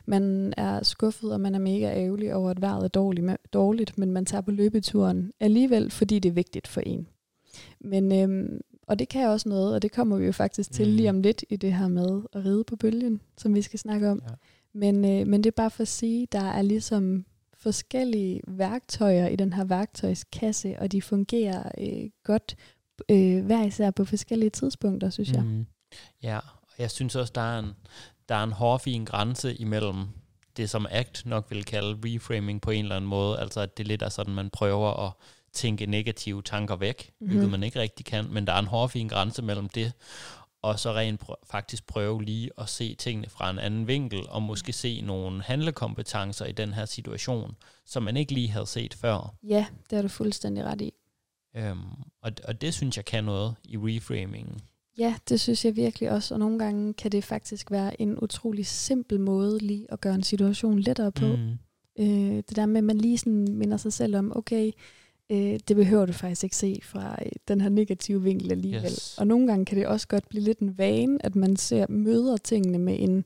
Speaker 1: man er skuffet, og man er mega ærgerlig over, at vejret er dårligt, dårligt men man tager på løbeturen alligevel, fordi det er vigtigt for en. Men, øhm, og det kan også noget, og det kommer vi jo faktisk til
Speaker 3: Mm.
Speaker 1: lige om lidt i det her med at ride på bølgen, som vi skal snakke om.
Speaker 3: Ja.
Speaker 1: Men, øh, men det er bare for at sige, der er ligesom forskellige værktøjer i den her værktøjskasse, og de fungerer øh, godt øh, hver især på forskellige tidspunkter, synes jeg.
Speaker 3: Mm. Ja, og jeg synes også, der er en, der er en hårfin grænse imellem det, som ACT nok vil kalde reframing på en eller anden måde. Altså, at det lidt er sådan, man prøver at tænke negative tanker væk, mm-hmm. hvilket man ikke rigtig kan. Men der er en hårfin grænse mellem det, og så rent pr- faktisk prøve lige at se tingene fra en anden vinkel, og måske se nogle handlekompetencer i den her situation, som man ikke lige havde set før.
Speaker 1: Ja, det har du fuldstændig ret i.
Speaker 3: Øhm, og, og det synes jeg kan noget i reframingen.
Speaker 1: Ja, det synes jeg virkelig også, og nogle gange kan det faktisk være en utrolig simpel måde lige at gøre en situation lettere på.
Speaker 3: Mm.
Speaker 1: Øh, det der med, at man lige sådan minder sig selv om, okay, øh, det behøver du faktisk ikke se fra øh, den her negative vinkel alligevel.
Speaker 3: Yes.
Speaker 1: Og nogle gange kan det også godt blive lidt en vane, at man ser møder tingene med en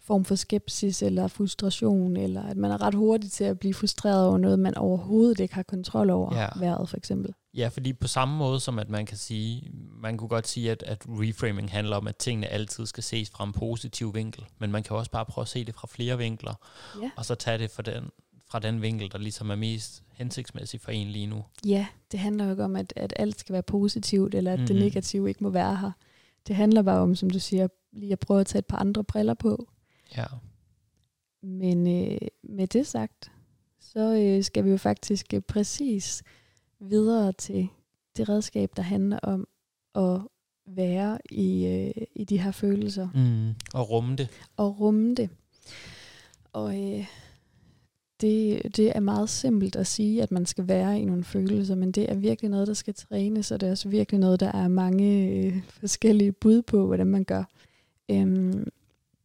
Speaker 1: form for skepsis eller frustration, eller at man er ret hurtig til at blive frustreret over noget, man overhovedet ikke har kontrol over,
Speaker 3: Ja.
Speaker 1: vejret for eksempel.
Speaker 3: Ja, fordi på samme måde som at man kan sige, man kunne godt sige, at, at reframing handler om, at tingene altid skal ses fra en positiv vinkel, men man kan også bare prøve at se det fra flere vinkler,
Speaker 1: Ja.
Speaker 3: og så tage det fra den, fra den vinkel, der ligesom er mest hensigtsmæssig for en lige nu.
Speaker 1: Ja, det handler jo ikke om, at, at alt skal være positivt, eller at mm-hmm. det negative ikke må være her. Det handler bare om, som du siger, lige at prøve at tage et par andre briller på.
Speaker 3: Ja.
Speaker 1: Men øh, med det sagt, så øh, skal vi jo faktisk øh, præcis videre til det redskab, der handler om at være i, øh, i de her følelser
Speaker 3: Mm. Og rumme det.
Speaker 1: og rumme det. Og øh, det, det er meget simpelt at sige, at man skal være i nogle følelser, men det er virkelig noget, der skal trænes, og det er også virkelig noget, der er mange øh, forskellige bud på, hvordan man gør. Øhm,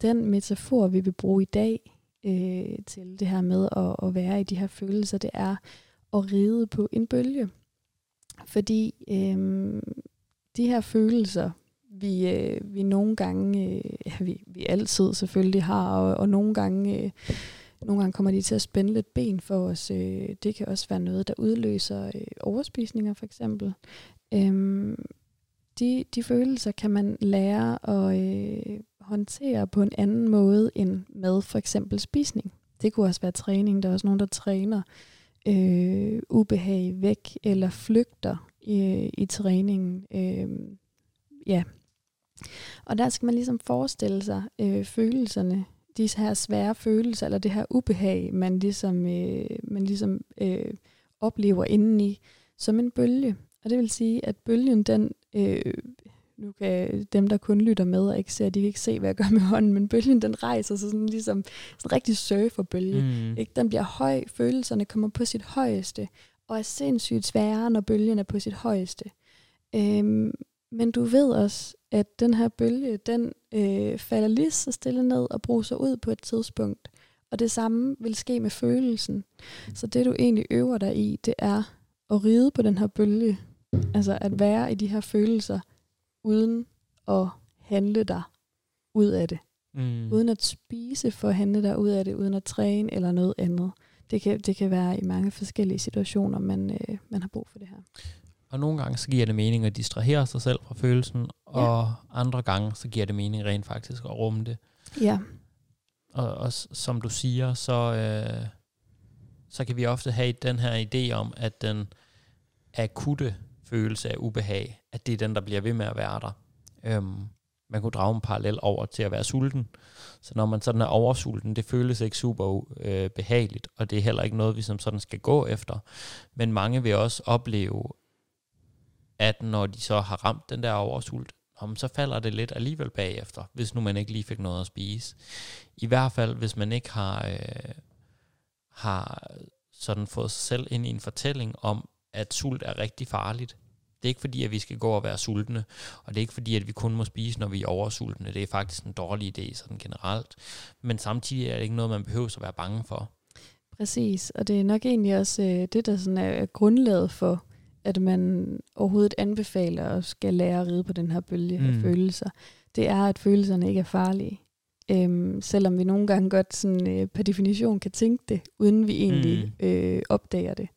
Speaker 1: den metafor, vi vil bruge i dag øh, til det her med at, at være i de her følelser, det er at ride på en bølge. Fordi øh, de her følelser, vi, øh, vi nogle gange, øh, ja, vi, vi altid selvfølgelig har, og, og nogle gange, øh, nogle gange kommer de til at spænde lidt ben for os. Øh, det kan også være noget, der udløser øh, overspisninger for eksempel. Øhm, de, de følelser kan man lære at øh, håndtere på en anden måde end med for eksempel spisning. Det kunne også være træning. Der er også nogen, der træner øh, Øh, ubehag væk eller flygter i, i træningen. Øh, ja. Og der skal man ligesom forestille sig øh, følelserne, de her svære følelser, eller det her ubehag, man ligesom, øh, man ligesom øh, oplever indeni, som en bølge. Og det vil sige, at bølgen, den, øh, nu kan dem, der kun lytter med og ikke ser, de kan ikke se, hvad jeg gør med hånden, men bølgen, den rejser sig sådan ligesom sådan en rigtig surferbølge.
Speaker 3: Mm.
Speaker 1: Ikke? Den bliver høj, følelserne kommer på sit højeste, og er sindssygt svære, når bølgen er på sit højeste. Øhm, men du ved også, at den her bølge, den øh, falder lige så stille ned og bruser ud på et tidspunkt. Og det samme vil ske med følelsen. Så det du egentlig øver dig i, det er at ride på den her bølge. Altså at være i de her følelser, uden at handle dig ud af det.
Speaker 3: Mm.
Speaker 1: Uden at spise for at handle dig ud af det, uden at træne eller noget andet. Det kan, det kan være i mange forskellige situationer, man, øh, man har brug for det her.
Speaker 3: Og nogle gange så giver det mening at distrahere sig selv fra følelsen, og andre gange så giver det mening rent faktisk at rumme det.
Speaker 1: Ja,
Speaker 3: Og, og som du siger, så, øh, så kan vi ofte have den her idé om, at den akutte følelse af ubehag, at det er den, der bliver ved med at være der. Øhm, man kunne drage en parallel over til at være sulten. Så når man sådan er oversulten, det føles ikke super øh, behageligt, og det er heller ikke noget, vi som sådan skal gå efter. Men mange vil også opleve, at når de så har ramt den der oversult, så falder det lidt alligevel bagefter, hvis nu man ikke lige fik noget at spise. I hvert fald, hvis man ikke har, øh, har sådan fået sig selv ind i en fortælling om, at sult er rigtig farligt. Det er ikke fordi, at vi skal gå og være sultne, og det er ikke fordi, at vi kun må spise, når vi er oversultne. Det er faktisk en dårlig idé sådan generelt. Men samtidig er det ikke noget, man behøver at være bange for.
Speaker 1: Præcis, og det er nok egentlig også øh, det, der sådan er grundlaget for, at man overhovedet anbefaler at skal lære at ride på den her bølge mm. af følelser. Det er, at følelserne ikke er farlige. Øhm, selvom vi nogle gange godt sådan, øh, per definition kan tænke det, uden vi egentlig mm. øh, opdager det.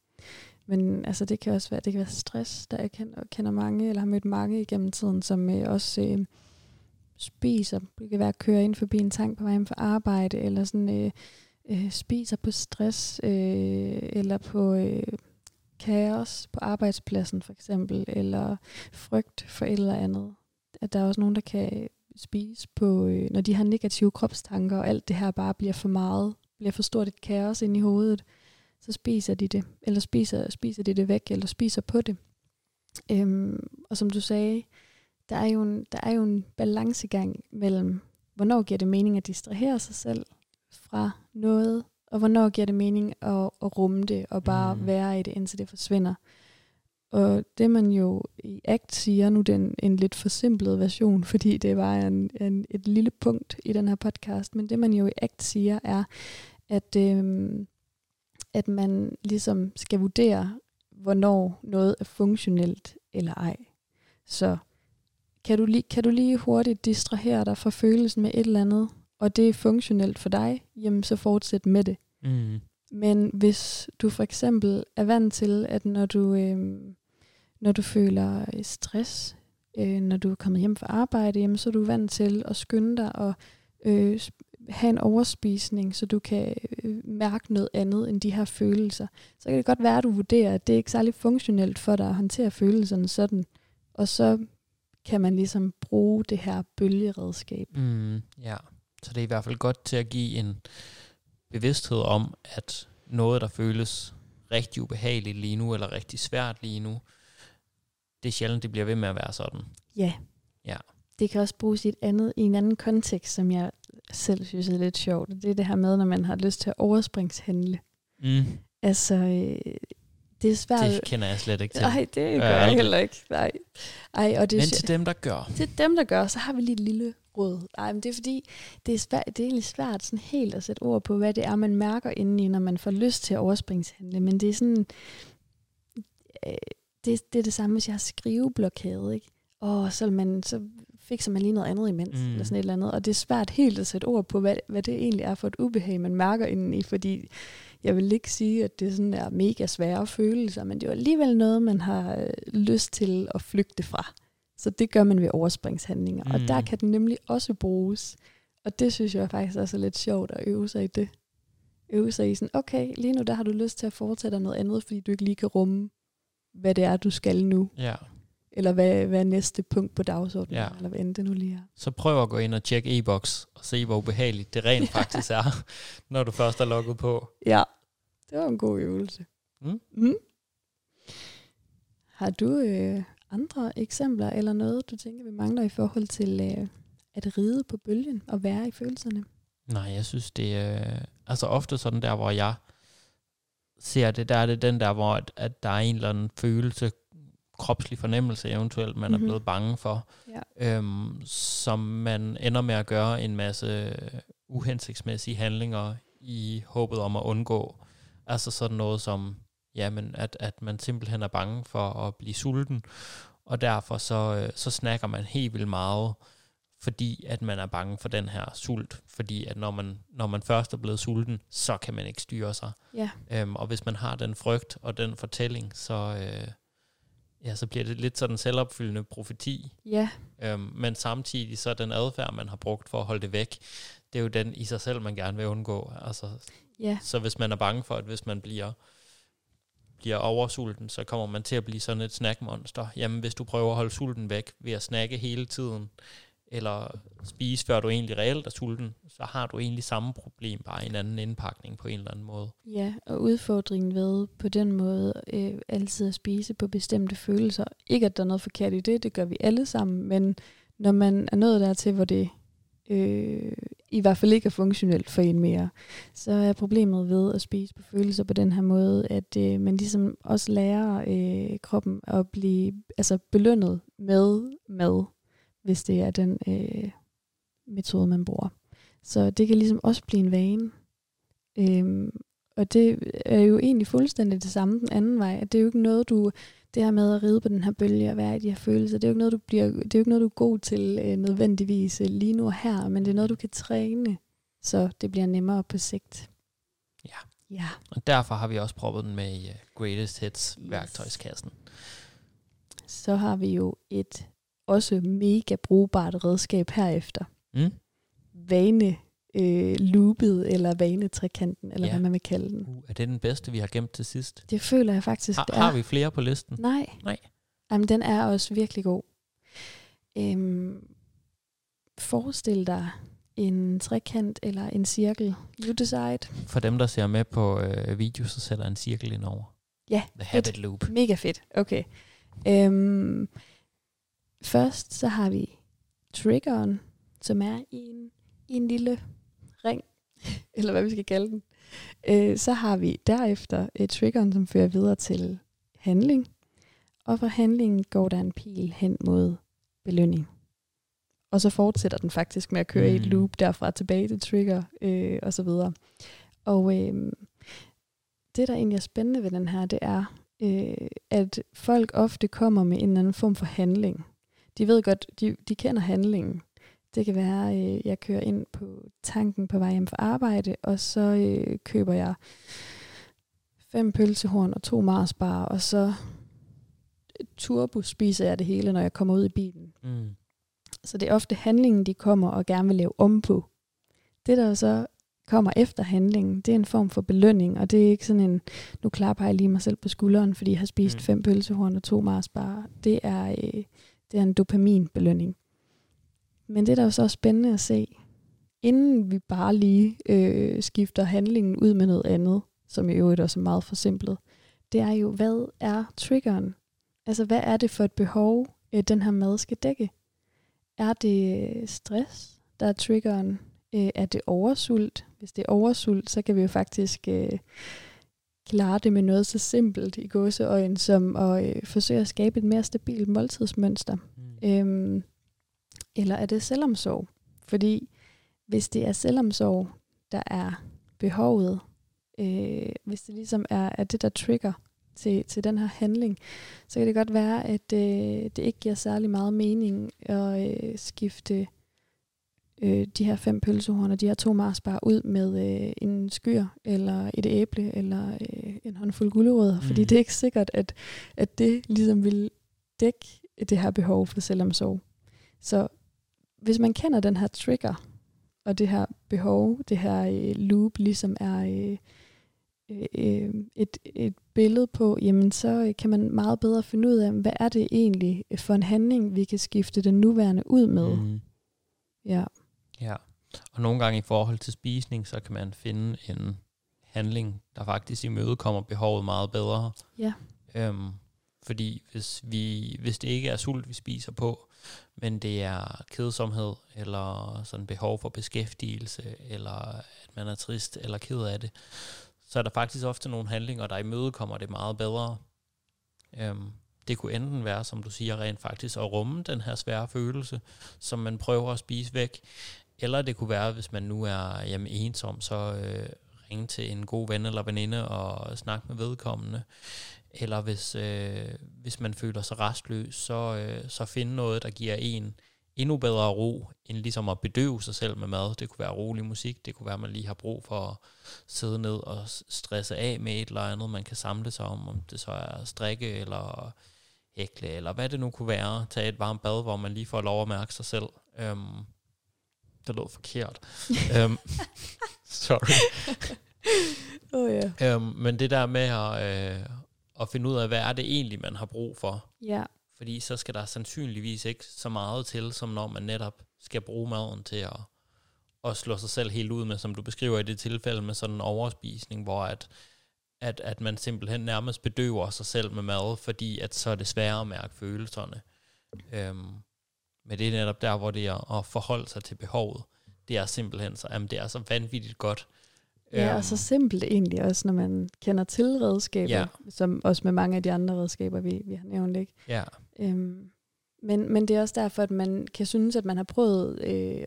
Speaker 1: Men altså, det kan også være, det kan være stress, der jeg kender, kender mange, eller har mødt mange igennem tiden, som øh, også øh, spiser. Det kan være at køre ind forbi en tank på vej for arbejde, eller sådan øh, øh, spiser på stress, øh, eller på øh, kaos på arbejdspladsen for eksempel, eller frygt for et eller andet. At der er også nogen, der kan øh, spise på, øh, når de har negative kropstanker, og alt det her bare bliver for meget, bliver for stort et kaos ind i hovedet, så spiser de det, eller spiser, spiser de det væk, eller spiser på det. Øhm, og som du sagde, der er, jo en, der er jo en balancegang mellem, hvornår giver det mening at distrahere sig selv fra noget, og hvornår giver det mening at, at rumme det, og bare mm. være i det, indtil det forsvinder. Og det man jo i ACT siger, nu den en lidt forsimplet version, [LAUGHS] fordi det var en, en, et lille punkt i den her podcast, men det man jo i ACT siger er, at, øhm, at man ligesom skal vurdere, hvornår noget er funktionelt eller ej. Så kan du, lige, kan du lige hurtigt distrahere dig fra følelsen med et eller andet, og det er funktionelt for dig, jamen så fortsæt med det. Mm. Men hvis du for eksempel er vant til, at når du, øh, når du føler stress, øh, når du er kommet hjem fra arbejde, jamen, så er du vant til at skynde dig og øh, have en overspisning, så du kan øh, mærke noget andet end de her følelser. Så kan det godt være, at du vurderer, at det er ikke særlig funktionelt for dig at håndtere følelserne sådan. Og så kan man ligesom bruge det her bølgeredskab.
Speaker 3: Mm, ja, så det er i hvert fald godt til at give en bevidsthed om, at noget, der føles rigtig ubehageligt lige nu, eller rigtig svært lige nu, det er sjældent, det bliver ved med at være sådan.
Speaker 1: Ja.
Speaker 3: Ja.
Speaker 1: Det kan også bruges i, et andet, i en anden kontekst, som jeg selv synes er lidt sjovt. Det er det her med, når man har lyst til at overspringshandle. Mm. Altså, øh, det er svært.
Speaker 3: Det kender jeg slet ikke til.
Speaker 1: Nej, det gør øh, jeg heller ikke. Nej. Ej, og det
Speaker 3: Men til dem, der gør. [LAUGHS]
Speaker 1: Til dem, der gør, så har vi lige et lille råd. Nej, men det er fordi, det er, svært, det er egentlig svært sådan helt at sætte ord på, hvad det er, man mærker indeni, når man får lyst til at overspringshandle. Men det er sådan, øh, det, det er det samme, hvis jeg har skriveblokade, ikke? Og så, man, så fikser man lige noget andet imens, mm. eller sådan et eller andet. Og det er svært helt at sætte ord på, hvad, hvad det egentlig er for et ubehag, man mærker indeni, fordi jeg vil ikke sige, at det sådan er mega svære følelser, men det er alligevel noget, man har øh, lyst til at flygte fra. Så det gør man ved overspringshandlinger. Mm. Og der mm. kan den nemlig også bruges. Og det synes jeg faktisk også er lidt sjovt at øve sig i det. Øve sig i sådan, okay, lige nu der har du lyst til at fortsætte noget andet, fordi du ikke lige kan rumme, hvad det er, du skal nu.
Speaker 3: Ja.
Speaker 1: Eller hvad, hvad er næste punkt på dagsordenen, ja. eller hvad end det nu lige er.
Speaker 3: Så prøv at gå ind og tjekke e-boks, og se, hvor ubehageligt det rent faktisk er, [LAUGHS] når du først er logget på.
Speaker 1: Ja, det var en god øvelse. Mm. Mm. Har du øh, andre eksempler eller noget, du tænker, vi mangler i forhold til øh, at ride på bølgen og være i følelserne?
Speaker 3: Nej, jeg synes, det er øh, altså ofte sådan der, hvor jeg ser det, der er det den der, hvor at, at der er en eller anden følelse, kropslig fornemmelse eventuelt, man mm-hmm. er blevet bange for, ja. øhm, som man ender med at gøre en masse uhensigtsmæssige handlinger i håbet om at undgå. Altså sådan noget som jamen, at, at man simpelthen er bange for at blive sulten, og derfor så, øh, så snakker man helt vildt meget, fordi at man er bange for den her sult, fordi at når man, når man først er blevet sulten, så kan man ikke styre sig.
Speaker 1: Ja.
Speaker 3: Øhm, og hvis man har den frygt og den fortælling, så, øh, ja, så bliver det lidt sådan en selvopfyldende profeti.
Speaker 1: Ja.
Speaker 3: Øhm, men samtidig så er den adfærd, man har brugt for at holde det væk, det er jo den i sig selv, man gerne vil undgå. Altså,
Speaker 1: ja.
Speaker 3: Så hvis man er bange for, at hvis man bliver bliver oversulten, så kommer man til at blive sådan et snackmonster. Jamen, hvis du prøver at holde sulten væk ved at snakke hele tiden, eller spise, før du egentlig reelt er sulten, så har du egentlig samme problem, bare i en anden indpakning på en eller anden måde.
Speaker 1: Ja, og udfordringen ved på den måde øh, altid at spise på bestemte følelser. Ikke at der er noget forkert i det, det gør vi alle sammen, men når man er nået dertil, hvor det øh, i hvert fald ikke er funktionelt for en mere, så er problemet ved at spise på følelser på den her måde, at øh, man ligesom også lærer øh, kroppen at blive altså belønnet med mad, hvis det er den øh, metode, man bruger. Så det kan ligesom også blive en vane. Øhm, og det er jo egentlig fuldstændig det samme den anden vej. Det er jo ikke noget, du det her med at ride på den her bølge og være i de her følelser, det er jo ikke noget, du, bliver, det er jo ikke noget, du er god til øh, nødvendigvis øh, lige nu og her, men det er noget, du kan træne, så det bliver nemmere på sigt.
Speaker 3: Ja.
Speaker 1: Ja.
Speaker 3: Og derfor har vi også proppet den med i uh, Greatest Hits værktøjskassen.
Speaker 1: Så har vi jo et også mega brugbart redskab herefter.
Speaker 3: Mm?
Speaker 1: Vane øh, loopet, eller vanetrekanten, eller
Speaker 3: Ja.
Speaker 1: hvad man vil kalde den.
Speaker 3: Uh, er det den bedste, vi har gemt til sidst?
Speaker 1: Det føler jeg faktisk,
Speaker 3: Har,
Speaker 1: det er.
Speaker 3: har vi flere på listen?
Speaker 1: Nej.
Speaker 3: Nej.
Speaker 1: Jamen, den er også virkelig god. Øhm, forestil dig en trekant eller en cirkel. You decide.
Speaker 3: For dem, der ser med på øh, video, så sætter en cirkel ind over.
Speaker 1: Ja,
Speaker 3: The Habit Loop.
Speaker 1: Mega fedt. Okay. Øhm, først så har vi triggeren, som er i en, i en lille ring, [LAUGHS] eller hvad vi skal kalde den. Øh, så har vi derefter øh, triggeren, som fører videre til handling. Og fra handlingen går der en pil hen mod belønning. Og så fortsætter den faktisk med at køre mm. i et
Speaker 3: Mm.
Speaker 1: loop derfra tilbage til trigger øh, og så videre. Og øh, det, der egentlig er spændende ved den her, det er, øh, at folk ofte kommer med en eller anden form for handling. De ved godt, de, de kender handlingen. Det kan være, øh, jeg kører ind på tanken på vej hjem fra arbejde, og så øh, køber jeg fem pølsehorn og to marsbar, og så turbo spiser jeg det hele, når jeg kommer ud i bilen.
Speaker 3: Mm.
Speaker 1: Så det er ofte handlingen, de kommer og gerne vil lave om på. Det, der så kommer efter handlingen, det er en form for belønning, og det er ikke sådan en, nu klapper jeg lige mig selv på skulderen, fordi jeg har spist
Speaker 3: Mm.
Speaker 1: mm. fem pølsehorn og to marsbar. Det er, øh, det er en dopaminbelønning. Men det, der er så også spændende at se, inden vi bare lige øh, skifter handlingen ud med noget andet, som i øvrigt også er meget forsimplet, det er jo, hvad er triggeren? Altså, hvad er det for et behov, øh, den her mad skal dække? Er det stress, der er triggeren? Øh, er det oversult? Hvis det er oversult, så kan vi jo faktisk øh, klare det med noget så simpelt i gåseøjen, som at øh, forsøge at skabe et mere stabilt måltidsmønster.
Speaker 3: Mm.
Speaker 1: Øhm, eller er det selvomsorg? Fordi hvis det er selvomsorg, der er behovet, øh, hvis det ligesom er, er det, der trigger til, til den her handling, så kan det godt være, at øh, det ikke giver særlig meget mening at øh, skifte øh, de her fem pølsehorn og de her to marsbar ud med øh, en skyr, eller et æble, eller øh, en håndfuld gulerødder, mm. fordi det er ikke sikkert, at, at det ligesom vil dække det her behov for selvomsorg. Så hvis man kender den her trigger, og det her behov, det her øh, loop ligesom er øh, øh, et, et billede på, jamen så kan man meget bedre finde ud af, hvad er det egentlig for en handling, vi kan skifte den nuværende ud med. Mm. Ja.
Speaker 3: Ja, og nogle gange i forhold til spisning, så kan man finde en handling, der faktisk imødekommer behovet meget bedre.
Speaker 1: Ja.
Speaker 3: Øhm, fordi hvis, vi, hvis det ikke er sult, vi spiser på, men det er kedsomhed, eller sådan behov for beskæftigelse, eller at man er trist eller ked af det, så er der faktisk ofte nogle handlinger, der imødekommer det meget bedre. Øhm, det kunne enten være, som du siger, rent faktisk at rumme den her svære følelse, som man prøver at spise væk, eller det kunne være, hvis man nu er jamen, ensom, så øh, ringe til en god ven eller veninde og snakke med vedkommende. Eller hvis, øh, hvis man føler sig restløs, så, øh, så finde noget, der giver en endnu bedre ro, end ligesom at bedøve sig selv med mad. Det kunne være rolig musik, det kunne være, at man lige har brug for at sidde ned og stresse af med et eller andet, man kan samle sig om, om det så er strikke eller hækle, eller hvad det nu kunne være. Tage et varmt bad, hvor man lige får lov at mærke sig selv. Øhm, det lød forkert. øhm, [LAUGHS] sorry.
Speaker 1: Oh, ja.
Speaker 3: Øhm, men det der med at, øh, at finde ud af, hvad er det egentlig, man har brug for.
Speaker 1: Ja,
Speaker 3: Fordi så skal der sandsynligvis ikke så meget til, som når man netop skal bruge maden til at, at slå sig selv helt ud med, som du beskriver i det tilfælde med sådan en overspisning, hvor at, at, at man simpelthen nærmest bedøver sig selv med mad, fordi at så er det sværere at mærke følelserne. Øhm, men det er netop der, hvor det er at forholde sig til behovet. Det er simpelthen så, jamen det er så vanvittigt godt.
Speaker 1: ja
Speaker 3: Øhm,
Speaker 1: og så simpelt egentlig også, når man kender til redskaber,
Speaker 3: Ja.
Speaker 1: som også med mange af de andre redskaber, vi, vi har nævnt, ikke?
Speaker 3: Ja,
Speaker 1: Øhm, men, men det er også derfor, at man kan synes, at man har prøvet øh,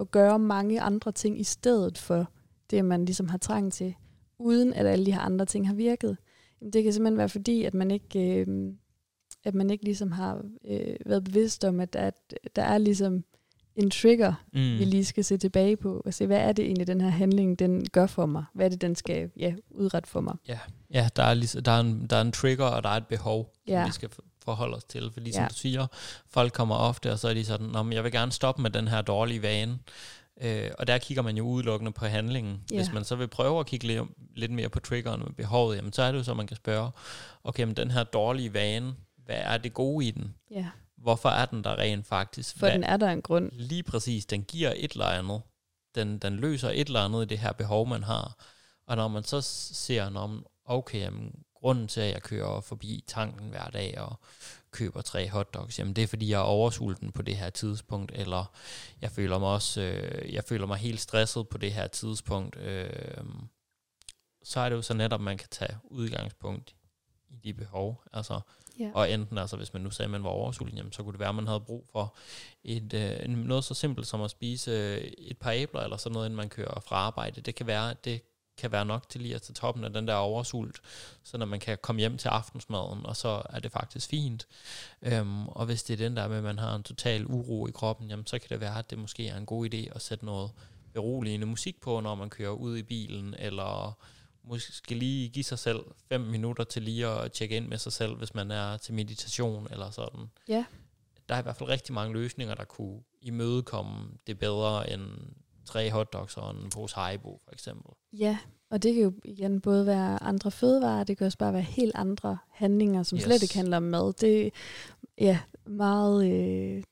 Speaker 1: at gøre mange andre ting i stedet for det, man ligesom har trang til, uden at alle de her andre ting har virket. Jamen, det kan simpelthen være fordi, at man ikke, øh, at man ikke ligesom har øh, været bevidst om, at, at der er ligesom en trigger,
Speaker 3: mm.
Speaker 1: vi lige skal se tilbage på, og se, hvad er det egentlig, den her handling, den gør for mig? Hvad er det, den skal ja, udrette for mig?
Speaker 3: Ja, der er, ligesom, der, er en, der er en trigger, og der er et behov, som
Speaker 1: Ja.
Speaker 3: vi skal for- forholde os til. Fordi som
Speaker 1: Ja.
Speaker 3: du siger, folk kommer ofte, og så er de sådan, Nå, men jeg vil gerne stoppe med den her dårlige vane. Øh, og der kigger man jo udelukkende på handlingen.
Speaker 1: Ja.
Speaker 3: Hvis man så vil prøve at kigge lidt, lidt mere på triggeren med behovet, jamen, så er det jo så, man kan spørge, okay, men den her dårlige vane, hvad er det gode i den?
Speaker 1: Ja,
Speaker 3: Hvorfor er den der rent faktisk?
Speaker 1: for
Speaker 3: Hvad,
Speaker 1: den er der en grund.
Speaker 3: Lige præcis, den giver et eller andet. Den, den løser et eller andet i det her behov, man har. Og når man så ser, når okay, jamen, grunden til, at jeg kører forbi tanken hver dag og køber tre hotdogs, jamen det er, fordi jeg er oversulten på det her tidspunkt, eller jeg føler mig også, øh, jeg føler mig helt stresset på det her tidspunkt, øh, så er det jo så netop, at man kan tage udgangspunkt i de behov. Altså,
Speaker 1: Yeah.
Speaker 3: og enten, altså hvis man nu sagde, at man var oversulten, jamen, så kunne det være, at man havde brug for et, øh, en- noget så simpelt som at spise øh, et par æbler, eller sådan noget, inden man kører fra arbejde. Det kan være, det kan være nok til lige at tage toppen af den der oversult, så når man kan komme hjem til aftensmaden, og så er det faktisk fint. Øhm, og hvis det er den der med, at man har en total uro i kroppen, jamen, så kan det være, at det måske er en god idé at sætte noget beroligende musik på, når man kører ud i bilen, eller måske lige give sig selv fem minutter til lige at tjekke ind med sig selv, hvis man er til meditation eller sådan.
Speaker 1: Ja.
Speaker 3: Der er i hvert fald rigtig mange løsninger, der kunne imødekomme det bedre end tre hotdogs og en pose Haribo, for eksempel.
Speaker 1: Ja, og det kan jo igen både være andre fødevarer, det kan også bare være helt andre handlinger, som yes. Slet ikke handler om mad. Det er ja, meget øh,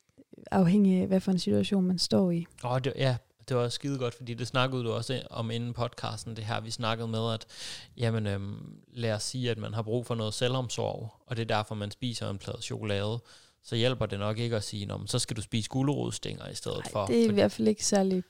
Speaker 1: afhængig af, hvad for en situation man står i.
Speaker 3: Og det, ja, det var skide godt, fordi det snakkede du også om inden podcasten, det her vi snakkede med, at jamen, øhm, lad os sige, at man har brug for noget selvomsorg, og det er derfor, man spiser en plade chokolade, så hjælper det nok ikke at sige, "Nå, så skal du spise gulerodstænger i stedet
Speaker 1: Ej,
Speaker 3: for.
Speaker 1: det er i
Speaker 3: fordi
Speaker 1: hvert fald ikke særlig...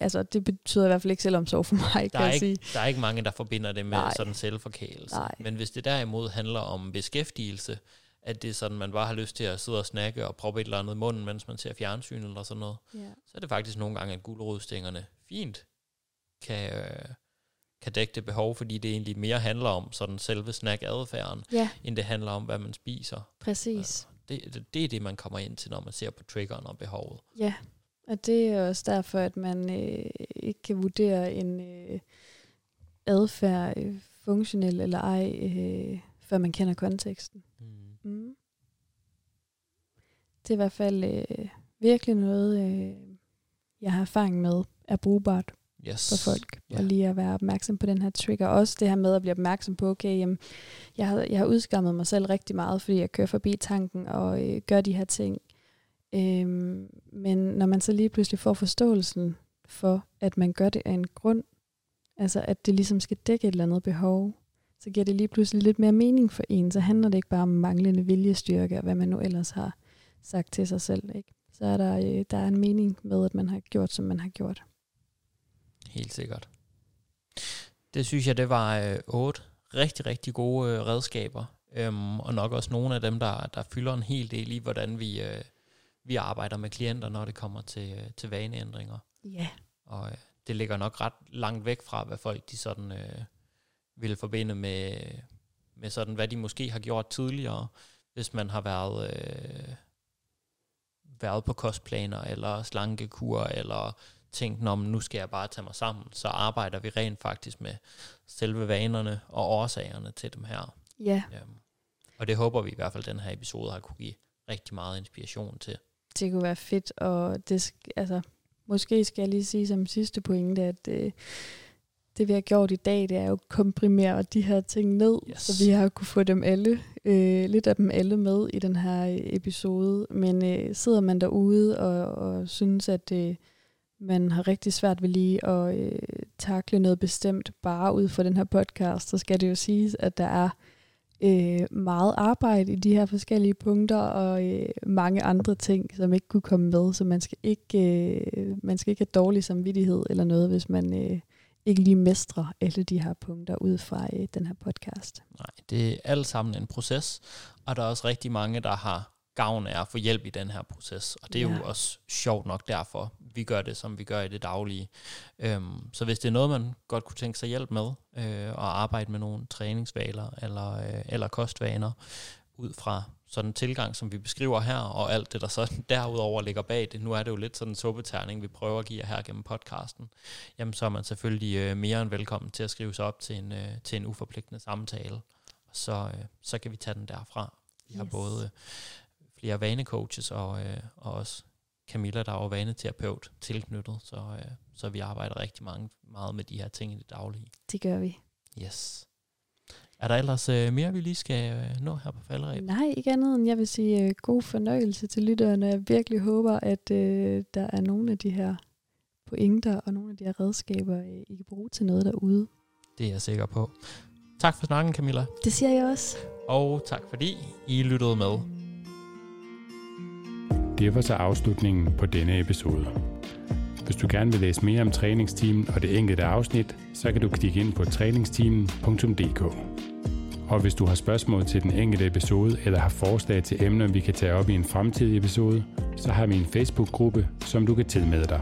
Speaker 1: Altså, det betyder i hvert fald ikke selvomsorg for mig,
Speaker 3: der,
Speaker 1: kan
Speaker 3: er
Speaker 1: jeg
Speaker 3: ikke,
Speaker 1: sige.
Speaker 3: der er ikke mange, der forbinder det med
Speaker 1: Nej.
Speaker 3: sådan selvforkælelse.
Speaker 1: Nej.
Speaker 3: Men hvis det derimod handler om beskæftigelse, at det er sådan, man bare har lyst til at sidde og snakke og proppe et eller andet i munden, mens man ser fjernsyn eller sådan noget,
Speaker 1: Ja.
Speaker 3: så er det faktisk nogle gange, at gulerodstængerne fint kan, øh, kan dække det behov, fordi det egentlig mere handler om sådan selve snack-adfærden,
Speaker 1: ja,
Speaker 3: end det handler om, hvad man spiser.
Speaker 1: præcis.
Speaker 3: Det, det, det er det, man kommer ind til, når man ser på triggeren og behovet.
Speaker 1: Ja, og det er også derfor, at man øh, ikke kan vurdere en øh, adfærd øh, funktionel eller ej, øh, før man kender konteksten.
Speaker 3: Mm.
Speaker 1: Mm. Det er i hvert fald øh, virkelig noget, øh, jeg har erfaring med, er brugbart
Speaker 3: Yes.
Speaker 1: for folk.
Speaker 3: Ja.
Speaker 1: Og lige at være opmærksom på den her trigger. Også det her med at blive opmærksom på, okay, jamen, jeg, har, jeg har udskammet mig selv rigtig meget, fordi jeg kører forbi tanken og øh, gør de her ting. Øhm, men når man så lige pludselig får forståelsen for, at man gør det af en grund, altså at det ligesom skal dække et eller andet behov, så giver det lige pludselig lidt mere mening for en. Så handler det ikke bare om manglende viljestyrke, og hvad man nu ellers har sagt til sig selv. Ikke? Så er der, øh, der er en mening med, at man har gjort, som man har gjort.
Speaker 3: Helt sikkert. Det synes jeg, det var øh, otte rigtig, rigtig gode øh, redskaber. Øhm, og nok også nogle af dem, der, der fylder en hel del i, hvordan vi, øh, vi arbejder med klienter, når det kommer til, øh, til vaneændringer.
Speaker 1: Ja.
Speaker 3: Og øh, det ligger nok ret langt væk fra, hvad folk de sådan øh, vil forbinde med, med sådan, hvad de måske har gjort tidligere, hvis man har været, øh, været på kostplaner, eller slankekur, eller tænkt, men nu skal jeg bare tage mig sammen, så arbejder vi rent faktisk med selve vanerne og årsagerne til dem her.
Speaker 1: Ja,
Speaker 3: Øhm, og det håber vi i hvert fald, den her episode har kunne give rigtig meget inspiration til.
Speaker 1: det kunne være fedt, og det, altså, måske skal jeg lige sige som sidste pointe, at øh, det vi har gjort i dag, det er jo at komprimere de her ting ned,
Speaker 3: Yes.
Speaker 1: så vi har kunne få dem alle, øh, lidt af dem alle med i den her øh, episode. Men øh, sidder man derude og, og synes, at øh, man har rigtig svært ved lige at øh, takle noget bestemt bare ud fra den her podcast, så skal det jo siges, at der er øh, meget arbejde i de her forskellige punkter, og øh, mange andre ting, som ikke kunne komme med, så man skal ikke, øh, man skal ikke have dårlig samvittighed eller noget, hvis man øh, ikke lige mestrer alle de her punkter ud fra øh, den her podcast.
Speaker 3: Nej, det er alt sammen en proces, og der er også rigtig mange, der har gavn af at få hjælp i den her proces, og det er ja. Jo også sjovt nok derfor, vi gør det, som vi gør i det daglige. Øhm, så hvis det er noget, man godt kunne tænke sig hjælp med, øh, og arbejde med nogle træningsvaler eller, øh, eller kostvaner, ud fra sådan en tilgang, som vi beskriver her, og alt det, der så [LAUGHS] derudover ligger bag det. Nu er det jo lidt sådan en suppeterning, vi prøver at give jer her gennem podcasten. Jamen, så er man selvfølgelig øh, mere end velkommen til at skrive sig op til en, øh, til en uforpligtende samtale. Og så, øh, så kan vi tage den derfra. Vi har
Speaker 1: Yes.
Speaker 3: både øh, flere vanecoaches og, øh, og også Camilla, der er jo vaneterapeut tilknyttet, så, øh, så vi arbejder rigtig mange, meget med de her ting i det daglige.
Speaker 1: Det gør vi.
Speaker 3: Yes. Er der ellers øh, mere, vi lige skal øh, nå her på falderæb?
Speaker 1: Nej, ikke andet end jeg vil sige øh, god fornøjelse til lytterne. Jeg virkelig håber, at øh, der er nogle af de her pointer og nogle af de her redskaber, øh, I kan bruge til noget derude.
Speaker 3: Det er jeg sikker på. Tak for snakken, Camilla.
Speaker 1: Det siger jeg også.
Speaker 3: Og tak fordi I lyttede med.
Speaker 2: Det var så afslutningen på denne episode. Hvis du gerne vil læse mere om træningsteamen og det enkelte afsnit, så kan du klikke ind på træningsteamen.dk. Og hvis du har spørgsmål til den enkelte episode eller har forslag til emner, vi kan tage op i en fremtidig episode, så har vi en Facebook-gruppe, som du kan tilmelde dig.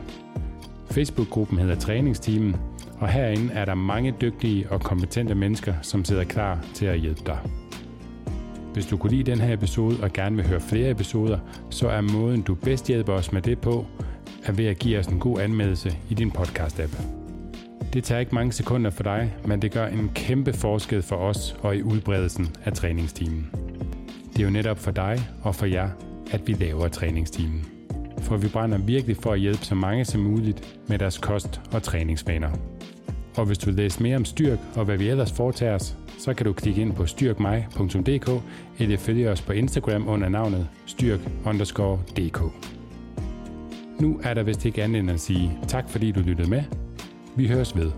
Speaker 2: Facebook-gruppen hedder Træningsteamen, og herinde er der mange dygtige og kompetente mennesker, som sidder klar til at hjælpe dig. Hvis du kunne lide den her episode og gerne vil høre flere episoder, så er måden du bedst hjælper os med det på, er ved at give os en god anmeldelse i din podcast-app. Det tager ikke mange sekunder for dig, men det gør en kæmpe forskel for os og i udbredelsen af træningstimen. Det er jo netop for dig og for jer, at vi laver træningstimen. For vi brænder virkelig for at hjælpe så mange som muligt med deres kost- og træningsvaner. Og hvis du vil læse mere om styrk og hvad vi ellers foretager os, så kan du klikke ind på styrkmig.dk eller følge os på Instagram under navnet styrk_dk. Nu er der vist ikke andet end at sige tak fordi du lyttede med. Vi høres ved.